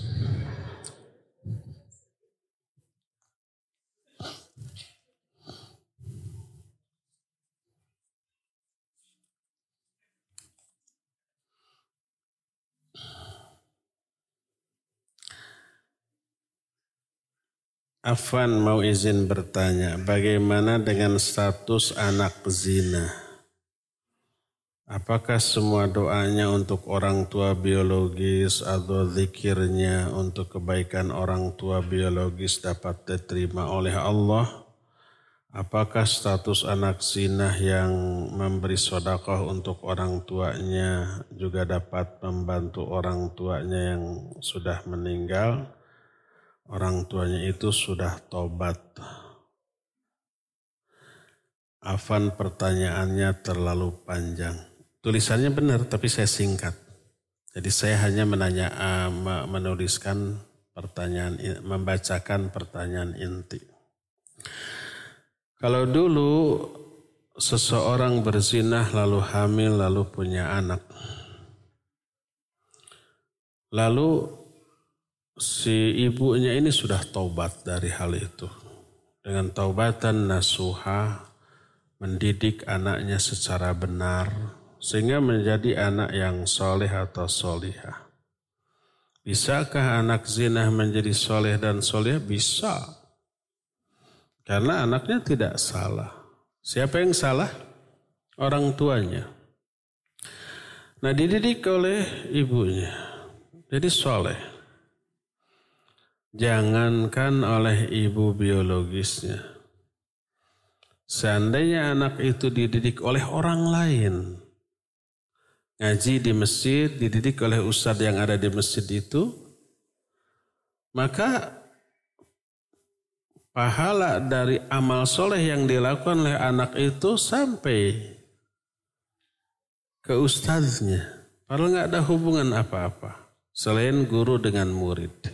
Afan mau izin bertanya, bagaimana dengan status anak zina? Apakah semua doanya untuk orang tua biologis atau zikirnya untuk kebaikan orang tua biologis dapat diterima oleh Allah? Apakah status anak zina yang memberi sodakoh untuk orang tuanya juga dapat membantu orang tuanya yang sudah meninggal? Orang tuanya itu sudah tobat. Afan pertanyaannya terlalu panjang. Tulisannya benar tapi saya singkat. Jadi saya hanya menanya uh, menuliskan pertanyaan membacakan pertanyaan inti. Kalau dulu seseorang berzinah lalu hamil lalu punya anak. Lalu si ibunya ini sudah taubat dari hal itu. Dengan taubatan nasuha mendidik anaknya secara benar, sehingga menjadi anak yang soleh atau solihah. Bisakah anak zina menjadi soleh dan soleh? Bisa. Karena anaknya tidak salah. Siapa yang salah? Orang tuanya. Nah dididik oleh ibunya. Jadi soleh. Jangankan oleh ibu biologisnya. Seandainya anak itu dididik oleh orang lain, ngaji di masjid, dididik oleh ustadz yang ada di masjid itu, maka pahala dari amal soleh yang dilakukan oleh anak itu sampai ke ustadznya. Padahal nggak ada hubungan apa-apa selain guru dengan murid.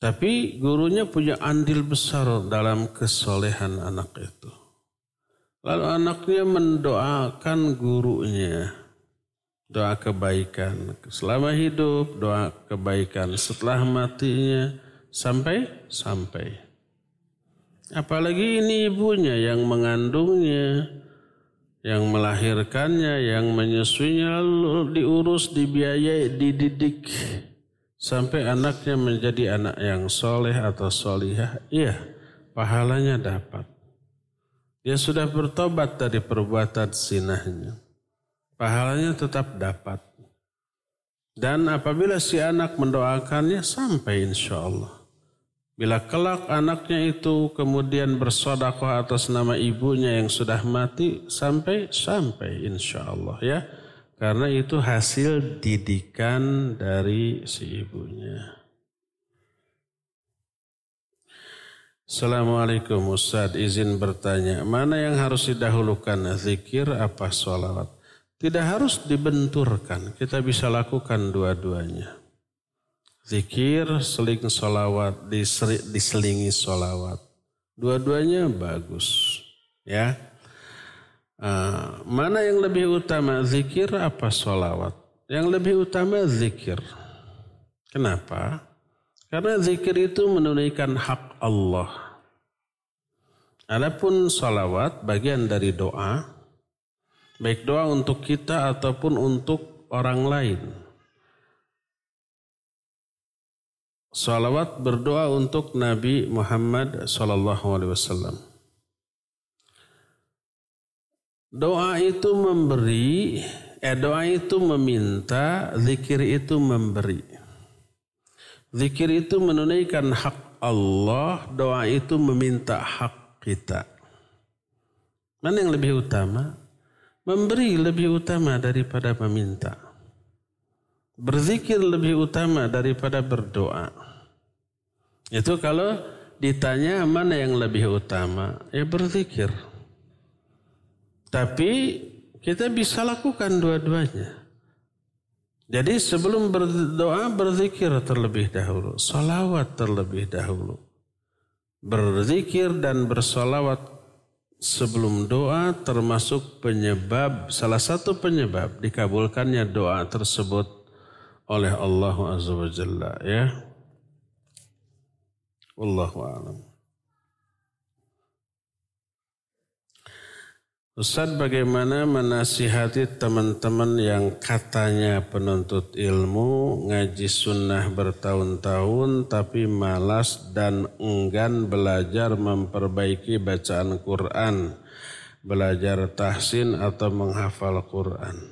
Tapi gurunya punya andil besar dalam kesolehan anak itu. Lalu anaknya mendoakan gurunya. Doa kebaikan selama hidup, doa kebaikan setelah matinya sampai sampai. Apalagi ini ibunya yang mengandungnya, yang melahirkannya, yang menyusuinya, lalu diurus, dibiayai, dididik. Sampai anaknya menjadi anak yang soleh atau solihah, iya pahalanya dapat. Dia sudah bertobat dari perbuatan sinahnya. Pahalanya tetap dapat. Dan apabila si anak mendoakannya sampai insya Allah. Bila kelak anaknya itu kemudian bersodakoh atas nama ibunya yang sudah mati sampai sampai insya Allah ya. Karena itu hasil didikan dari si ibunya. Assalamualaikum Ustaz, izin bertanya, mana yang harus didahulukan, zikir apa sholawat? Tidak harus dibenturkan. Kita bisa lakukan dua-duanya. Zikir, seling solawat, diselingi solawat. Dua-duanya bagus. Ya. Uh, mana yang lebih utama zikir apa solawat? Yang lebih utama zikir. Kenapa? Karena zikir itu menunaikan hak Allah. Adapun solawat bagian dari doa, baik doa untuk kita ataupun untuk orang lain. Salawat berdoa untuk Nabi Muhammad Sallallahu Alaihi Wasallam. Doa itu memberi, eh doa itu meminta, zikir itu memberi. Zikir itu menunaikan hak Allah, doa itu meminta hak kita. Mana yang lebih utama? Memberi lebih utama daripada meminta. Berzikir lebih utama daripada berdoa. Itu kalau ditanya mana yang lebih utama, ya berzikir. Tapi kita bisa lakukan dua-duanya. Jadi sebelum berdoa berzikir terlebih dahulu, salawat terlebih dahulu. Berzikir dan bersalawat sebelum doa termasuk penyebab, salah satu penyebab dikabulkannya doa tersebut oleh Allah Azza wa Jalla ya. Wallahu a'lam. Ustaz bagaimana menasihati teman-teman yang katanya penuntut ilmu ngaji sunnah bertahun-tahun tapi malas dan enggan belajar memperbaiki bacaan Quran, belajar tahsin atau menghafal Quran.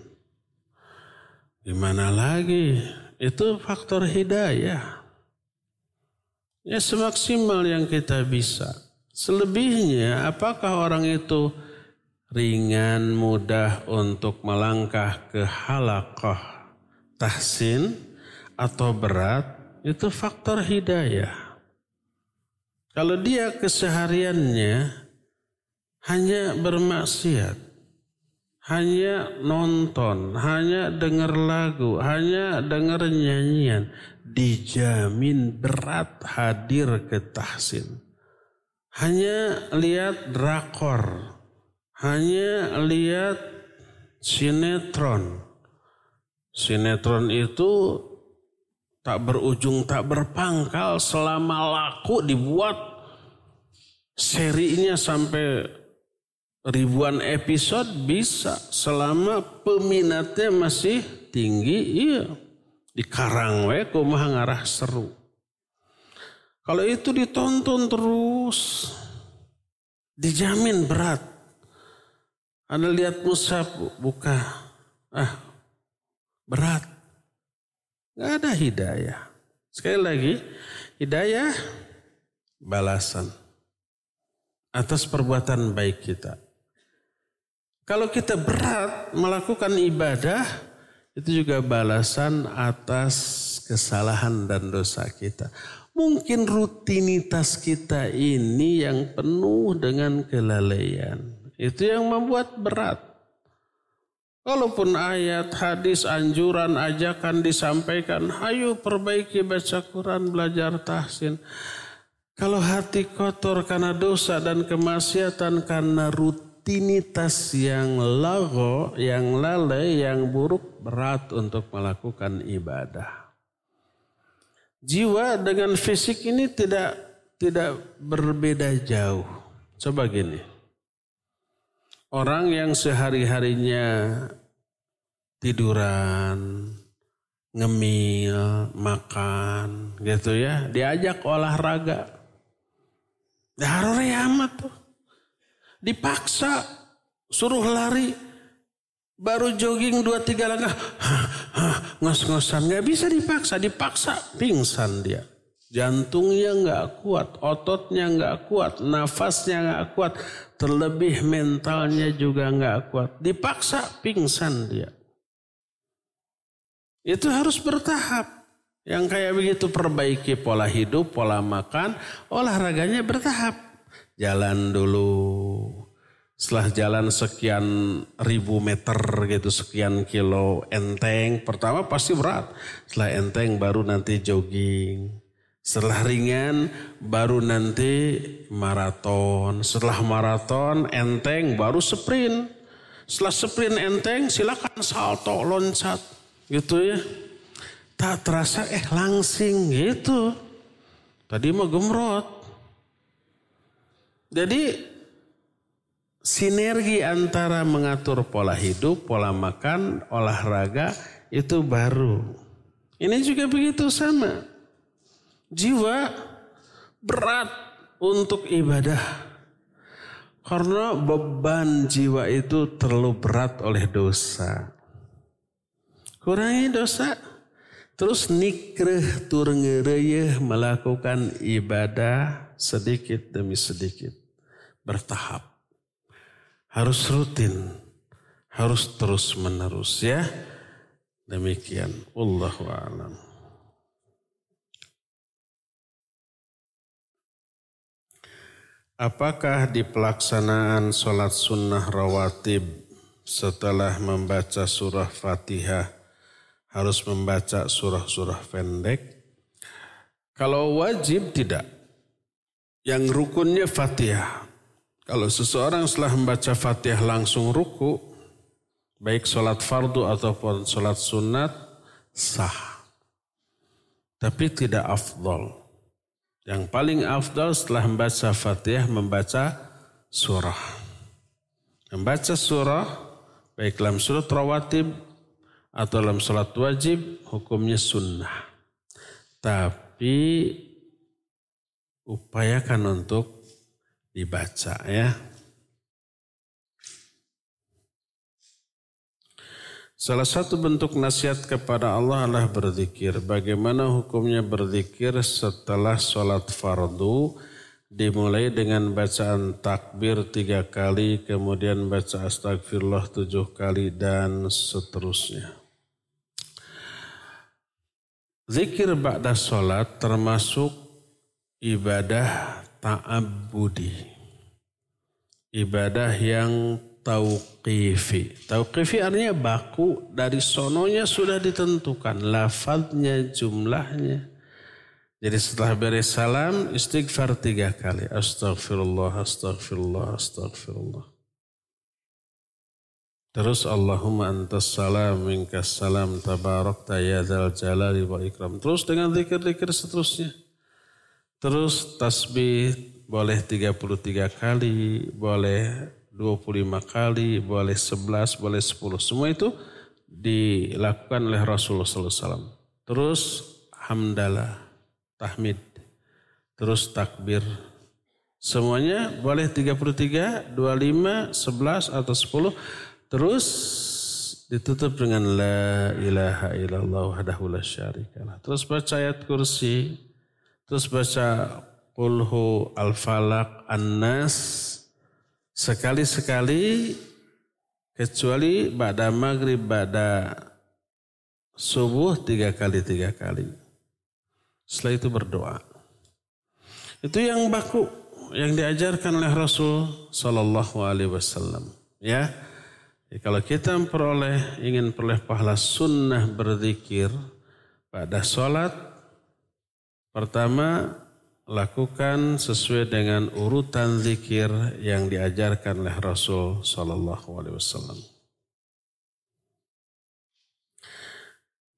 Gimana lagi? Itu faktor hidayah. Ya semaksimal yang kita bisa. Selebihnya apakah orang itu ringan, mudah untuk melangkah ke halakoh tahsin atau berat, itu faktor hidayah. Kalau dia kesehariannya hanya bermaksiat, hanya nonton, hanya dengar lagu, hanya dengar nyanyian, dijamin berat hadir ke tahsin. Hanya lihat drakor, hanya lihat sinetron. Sinetron itu tak berujung tak berpangkal selama laku dibuat serinya sampai ribuan episode bisa selama peminatnya masih tinggi. Iya di karang we kumaha ngarah seru. Kalau itu ditonton terus dijamin berat anda lihat musab buka ah berat nggak ada hidayah sekali lagi hidayah balasan atas perbuatan baik kita kalau kita berat melakukan ibadah, itu juga balasan atas kesalahan dan dosa kita. Mungkin rutinitas kita ini yang penuh dengan kelalaian. Itu yang membuat berat. Walaupun ayat, hadis, anjuran, ajakan disampaikan, ayo perbaiki baca Quran, belajar tahsin. Kalau hati kotor karena dosa dan kemaksiatan karena rutin rutinitas yang lago, yang lalai, yang buruk berat untuk melakukan ibadah. Jiwa dengan fisik ini tidak tidak berbeda jauh. Coba gini. Orang yang sehari-harinya tiduran, ngemil, makan, gitu ya, diajak olahraga. Ya amat tuh. Dipaksa suruh lari baru jogging dua tiga langkah ngos-ngosan. Nggak bisa dipaksa dipaksa pingsan dia. Jantungnya nggak kuat ototnya nggak kuat nafasnya nggak kuat terlebih mentalnya juga nggak kuat. Dipaksa pingsan dia. Itu harus bertahap. Yang kayak begitu perbaiki pola hidup pola makan olahraganya bertahap. Jalan dulu, setelah jalan sekian ribu meter gitu, sekian kilo enteng, pertama pasti berat. Setelah enteng baru nanti jogging. Setelah ringan baru nanti maraton. Setelah maraton enteng baru sprint. Setelah sprint enteng silakan salto loncat gitu ya. Tak terasa eh langsing gitu. Tadi mau gemrot. Jadi sinergi antara mengatur pola hidup, pola makan, olahraga itu baru. Ini juga begitu sama. Jiwa berat untuk ibadah. Karena beban jiwa itu terlalu berat oleh dosa. Kurangi dosa. Terus nikreh tur melakukan ibadah sedikit demi sedikit. Bertahap harus rutin, harus terus menerus ya. Demikian, Allahu. Apakah di pelaksanaan sholat sunnah rawatib setelah membaca surah fatihah harus membaca surah-surah pendek? Kalau wajib tidak. Yang rukunnya fatihah. Kalau seseorang setelah membaca fatihah langsung ruku, baik sholat fardu ataupun sholat sunat, sah. Tapi tidak afdol. Yang paling afdol setelah membaca fatihah membaca surah. Membaca surah, baik dalam surat rawatib atau dalam sholat wajib, hukumnya sunnah. Tapi upayakan untuk dibaca ya. Salah satu bentuk nasihat kepada Allah adalah berzikir. Bagaimana hukumnya berzikir setelah sholat fardu dimulai dengan bacaan takbir tiga kali, kemudian baca astagfirullah tujuh kali dan seterusnya. Zikir ba'da sholat termasuk ibadah ta'abbudi. Ibadah yang tauqifi. Tauqifi artinya baku dari sononya sudah ditentukan. Lafadznya, jumlahnya. Jadi setelah beres salam, istighfar tiga kali. Astaghfirullah, astaghfirullah, astaghfirullah. Terus Allahumma antas salam minkas salam tabarak ya jalali wa ikram. Terus dengan zikir-zikir seterusnya. Terus tasbih boleh 33 kali, boleh 25 kali, boleh 11, boleh 10. Semua itu dilakukan oleh Rasulullah SAW. Terus hamdalah, tahmid, terus takbir. Semuanya boleh 33, 25, 11 atau 10. Terus ditutup dengan la ilaha illallah wahdahu la syarikalah. Terus baca ayat kursi, Terus baca Qulhu Al-Falak An-Nas sekali-sekali kecuali pada maghrib pada subuh tiga kali tiga kali. Setelah itu berdoa. Itu yang baku yang diajarkan oleh Rasul Sallallahu Alaihi Wasallam. Ya, kalau kita memperoleh ingin peroleh pahala sunnah berzikir pada sholat Pertama, lakukan sesuai dengan urutan zikir yang diajarkan oleh Rasul Sallallahu Alaihi Wasallam.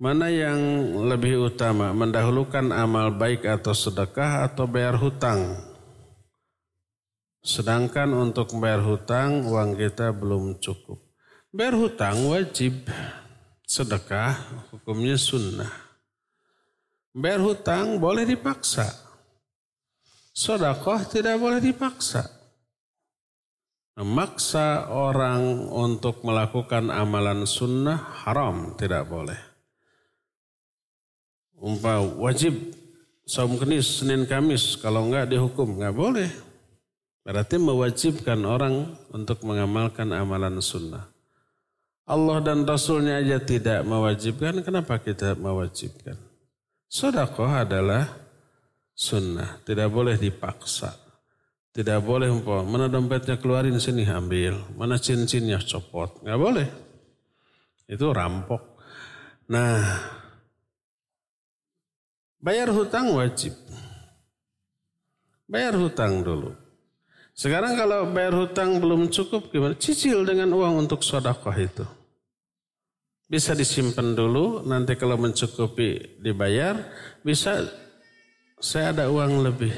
Mana yang lebih utama, mendahulukan amal baik atau sedekah atau bayar hutang? Sedangkan untuk bayar hutang, uang kita belum cukup. Bayar hutang wajib, sedekah hukumnya sunnah. Bayar hutang boleh dipaksa. Sodakoh tidak boleh dipaksa. Memaksa orang untuk melakukan amalan sunnah haram, tidak boleh. Umpah wajib saum kenis Senin Kamis, kalau enggak dihukum, enggak boleh. Berarti mewajibkan orang untuk mengamalkan amalan sunnah. Allah dan Rasulnya aja tidak mewajibkan, kenapa kita mewajibkan? Sodakoh adalah sunnah, tidak boleh dipaksa. Tidak boleh umpama mana dompetnya keluarin sini ambil, mana cincinnya copot, nggak boleh. Itu rampok. Nah, bayar hutang wajib. Bayar hutang dulu. Sekarang kalau bayar hutang belum cukup gimana? Cicil dengan uang untuk sodakoh itu. Bisa disimpan dulu, nanti kalau mencukupi dibayar, bisa saya ada uang lebih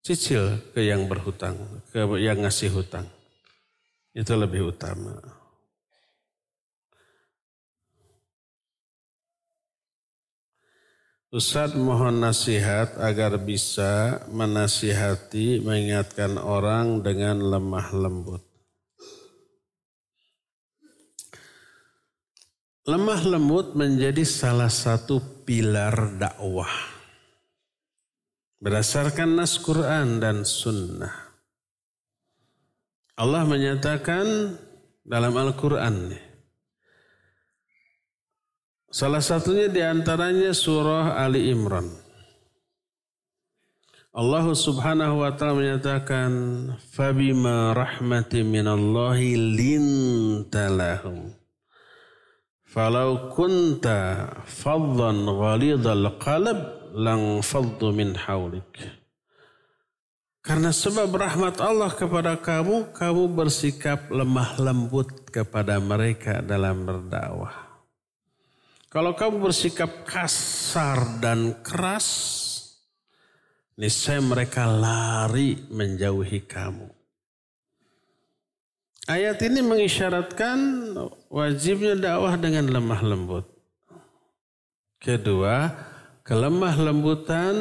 cicil ke yang berhutang, ke yang ngasih hutang. Itu lebih utama. Ustadz mohon nasihat agar bisa menasihati, mengingatkan orang dengan lemah lembut. Lemah lembut menjadi salah satu pilar dakwah. Berdasarkan nas Quran dan sunnah. Allah menyatakan dalam Al-Quran. Salah satunya di antaranya surah Ali Imran. Allah subhanahu wa ta'ala menyatakan فَبِمَا Fabima اللَّهِ لِنْتَ لَهُمْ فَلَوْ كُنْتَ faddan ghalidhal الْقَلَبِ lang faddu min haulik. Karena sebab rahmat Allah kepada kamu, kamu bersikap lemah lembut kepada mereka dalam berdakwah. Kalau kamu bersikap kasar dan keras, niscaya mereka lari menjauhi kamu. Ayat ini mengisyaratkan wajibnya dakwah dengan lemah lembut. Kedua, kelemah lembutan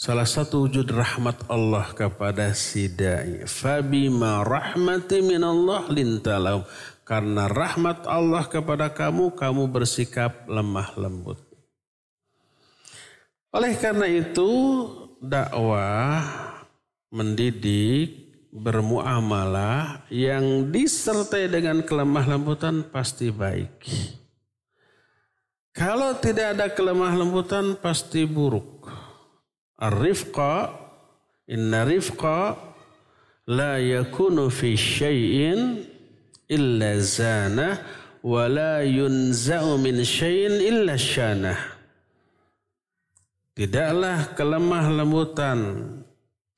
salah satu wujud rahmat Allah kepada si dai. Fabima rahmati Allah lintalau. Karena rahmat Allah kepada kamu, kamu bersikap lemah lembut. Oleh karena itu, dakwah mendidik bermuamalah yang disertai dengan kelemah lembutan pasti baik. Kalau tidak ada kelemah lembutan pasti buruk. Ar-rifqa inna rifqa la yakunu fi syai'in illa zana wa la yunza'u min syai'in illa syanah. Tidaklah kelemah lembutan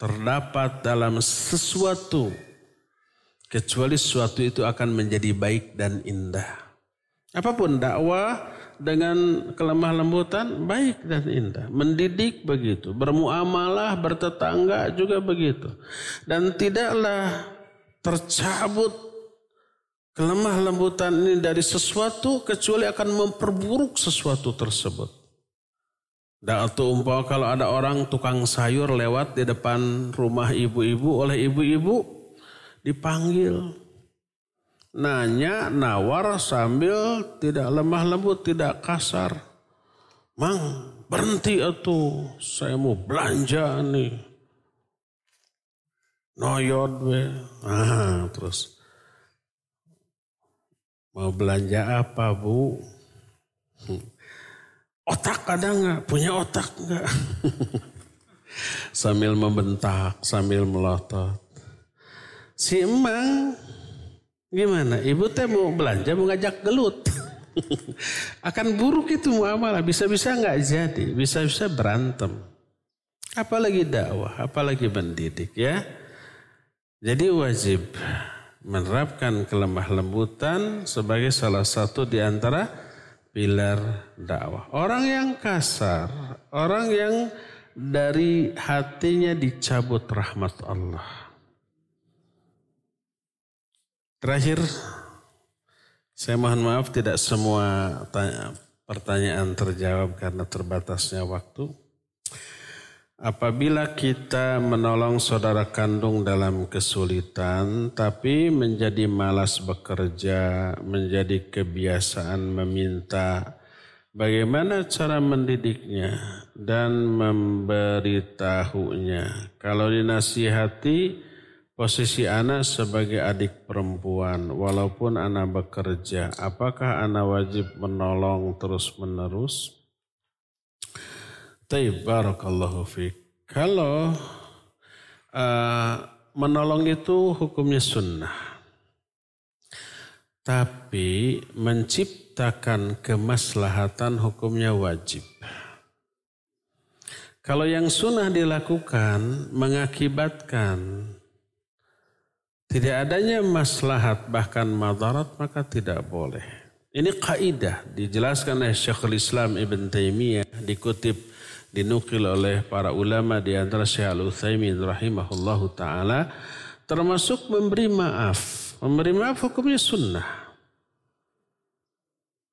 terdapat dalam sesuatu kecuali sesuatu itu akan menjadi baik dan indah. Apa pun dakwah dengan kelemah lembutan baik dan indah. Mendidik begitu, bermuamalah, bertetangga juga begitu. Dan tidaklah tercabut kelemah lembutan ini dari sesuatu kecuali akan memperburuk sesuatu tersebut. Atau umpama kalau ada orang tukang sayur lewat di depan rumah ibu-ibu oleh ibu-ibu dipanggil. Nanya, nawar sambil tidak lemah lembut, tidak kasar. Mang, berhenti atuh, saya mau belanja nih. Noyod we. Ah, terus. Mau belanja apa bu? Otak ada nggak? Punya otak nggak? sambil membentak, sambil melotot. Si emang gimana? Ibu teh mau belanja, mau ngajak gelut. Akan buruk itu muamalah. Bisa-bisa nggak jadi, bisa-bisa berantem. Apalagi dakwah, apalagi mendidik ya. Jadi wajib menerapkan kelemah lembutan sebagai salah satu di antara pilar dakwah. Orang yang kasar, orang yang dari hatinya dicabut rahmat Allah. Terakhir, saya mohon maaf tidak semua pertanyaan terjawab karena terbatasnya waktu. Apabila kita menolong saudara kandung dalam kesulitan, tapi menjadi malas bekerja, menjadi kebiasaan meminta, bagaimana cara mendidiknya dan memberitahunya? Kalau dinasihati, posisi anak sebagai adik perempuan, walaupun anak bekerja, apakah anak wajib menolong terus-menerus? Taib barakallahu. Kalau uh, menolong itu hukumnya sunnah. Tapi menciptakan kemaslahatan hukumnya wajib. Kalau yang sunnah dilakukan mengakibatkan tidak adanya maslahat bahkan madarat maka tidak boleh. Ini kaidah dijelaskan oleh Syekhul Islam Ibn Taimiyah dikutip dinukil oleh para ulama di antara Syekh Al-Utsaimin rahimahullahu taala termasuk memberi maaf. Memberi maaf hukumnya sunnah.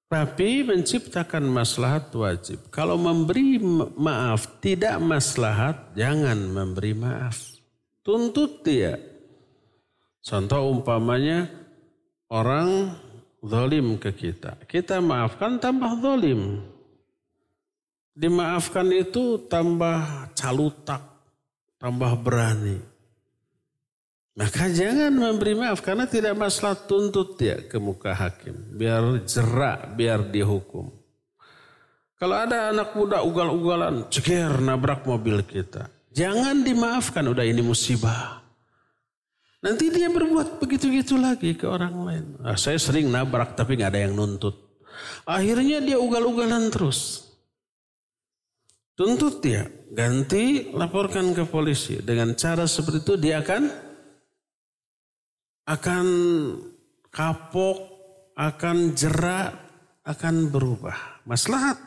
Tapi menciptakan maslahat wajib. Kalau memberi maaf tidak maslahat, jangan memberi maaf. Tuntut dia. Contoh umpamanya orang zalim ke kita. Kita maafkan tambah zalim. Dimaafkan itu tambah calutak, tambah berani. Maka jangan memberi maaf karena tidak masalah tuntut dia ke muka hakim. Biar jerak, biar dihukum. Kalau ada anak muda ugal-ugalan, ceker nabrak mobil kita. Jangan dimaafkan, udah ini musibah. Nanti dia berbuat begitu-gitu lagi ke orang lain. Nah, saya sering nabrak tapi nggak ada yang nuntut. Akhirnya dia ugal-ugalan terus. Tuntut dia, ganti laporkan ke polisi. Dengan cara seperti itu dia akan akan kapok, akan jerak, akan berubah. Maslahat.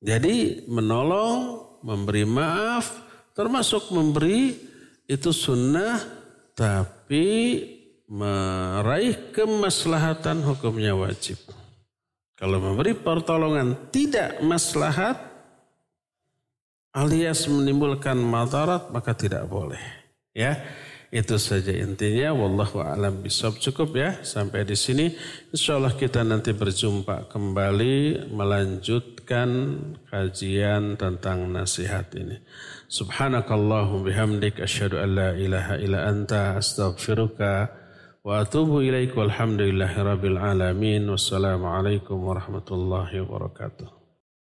Jadi menolong, memberi maaf, termasuk memberi itu sunnah, tapi meraih kemaslahatan hukumnya wajib. Kalau memberi pertolongan tidak maslahat alias menimbulkan madarat maka tidak boleh. Ya. Itu saja intinya. Wallahu a'lam bisawab. Cukup ya sampai di sini. Insyaallah kita nanti berjumpa kembali melanjutkan kajian tentang nasihat ini. Subhanakallahu bihamdik asyhadu an la ilaha illa anta astaghfiruka wa atubu ilaik walhamdulillahi rabbil alamin. Wassalamualaikum warahmatullahi wabarakatuh.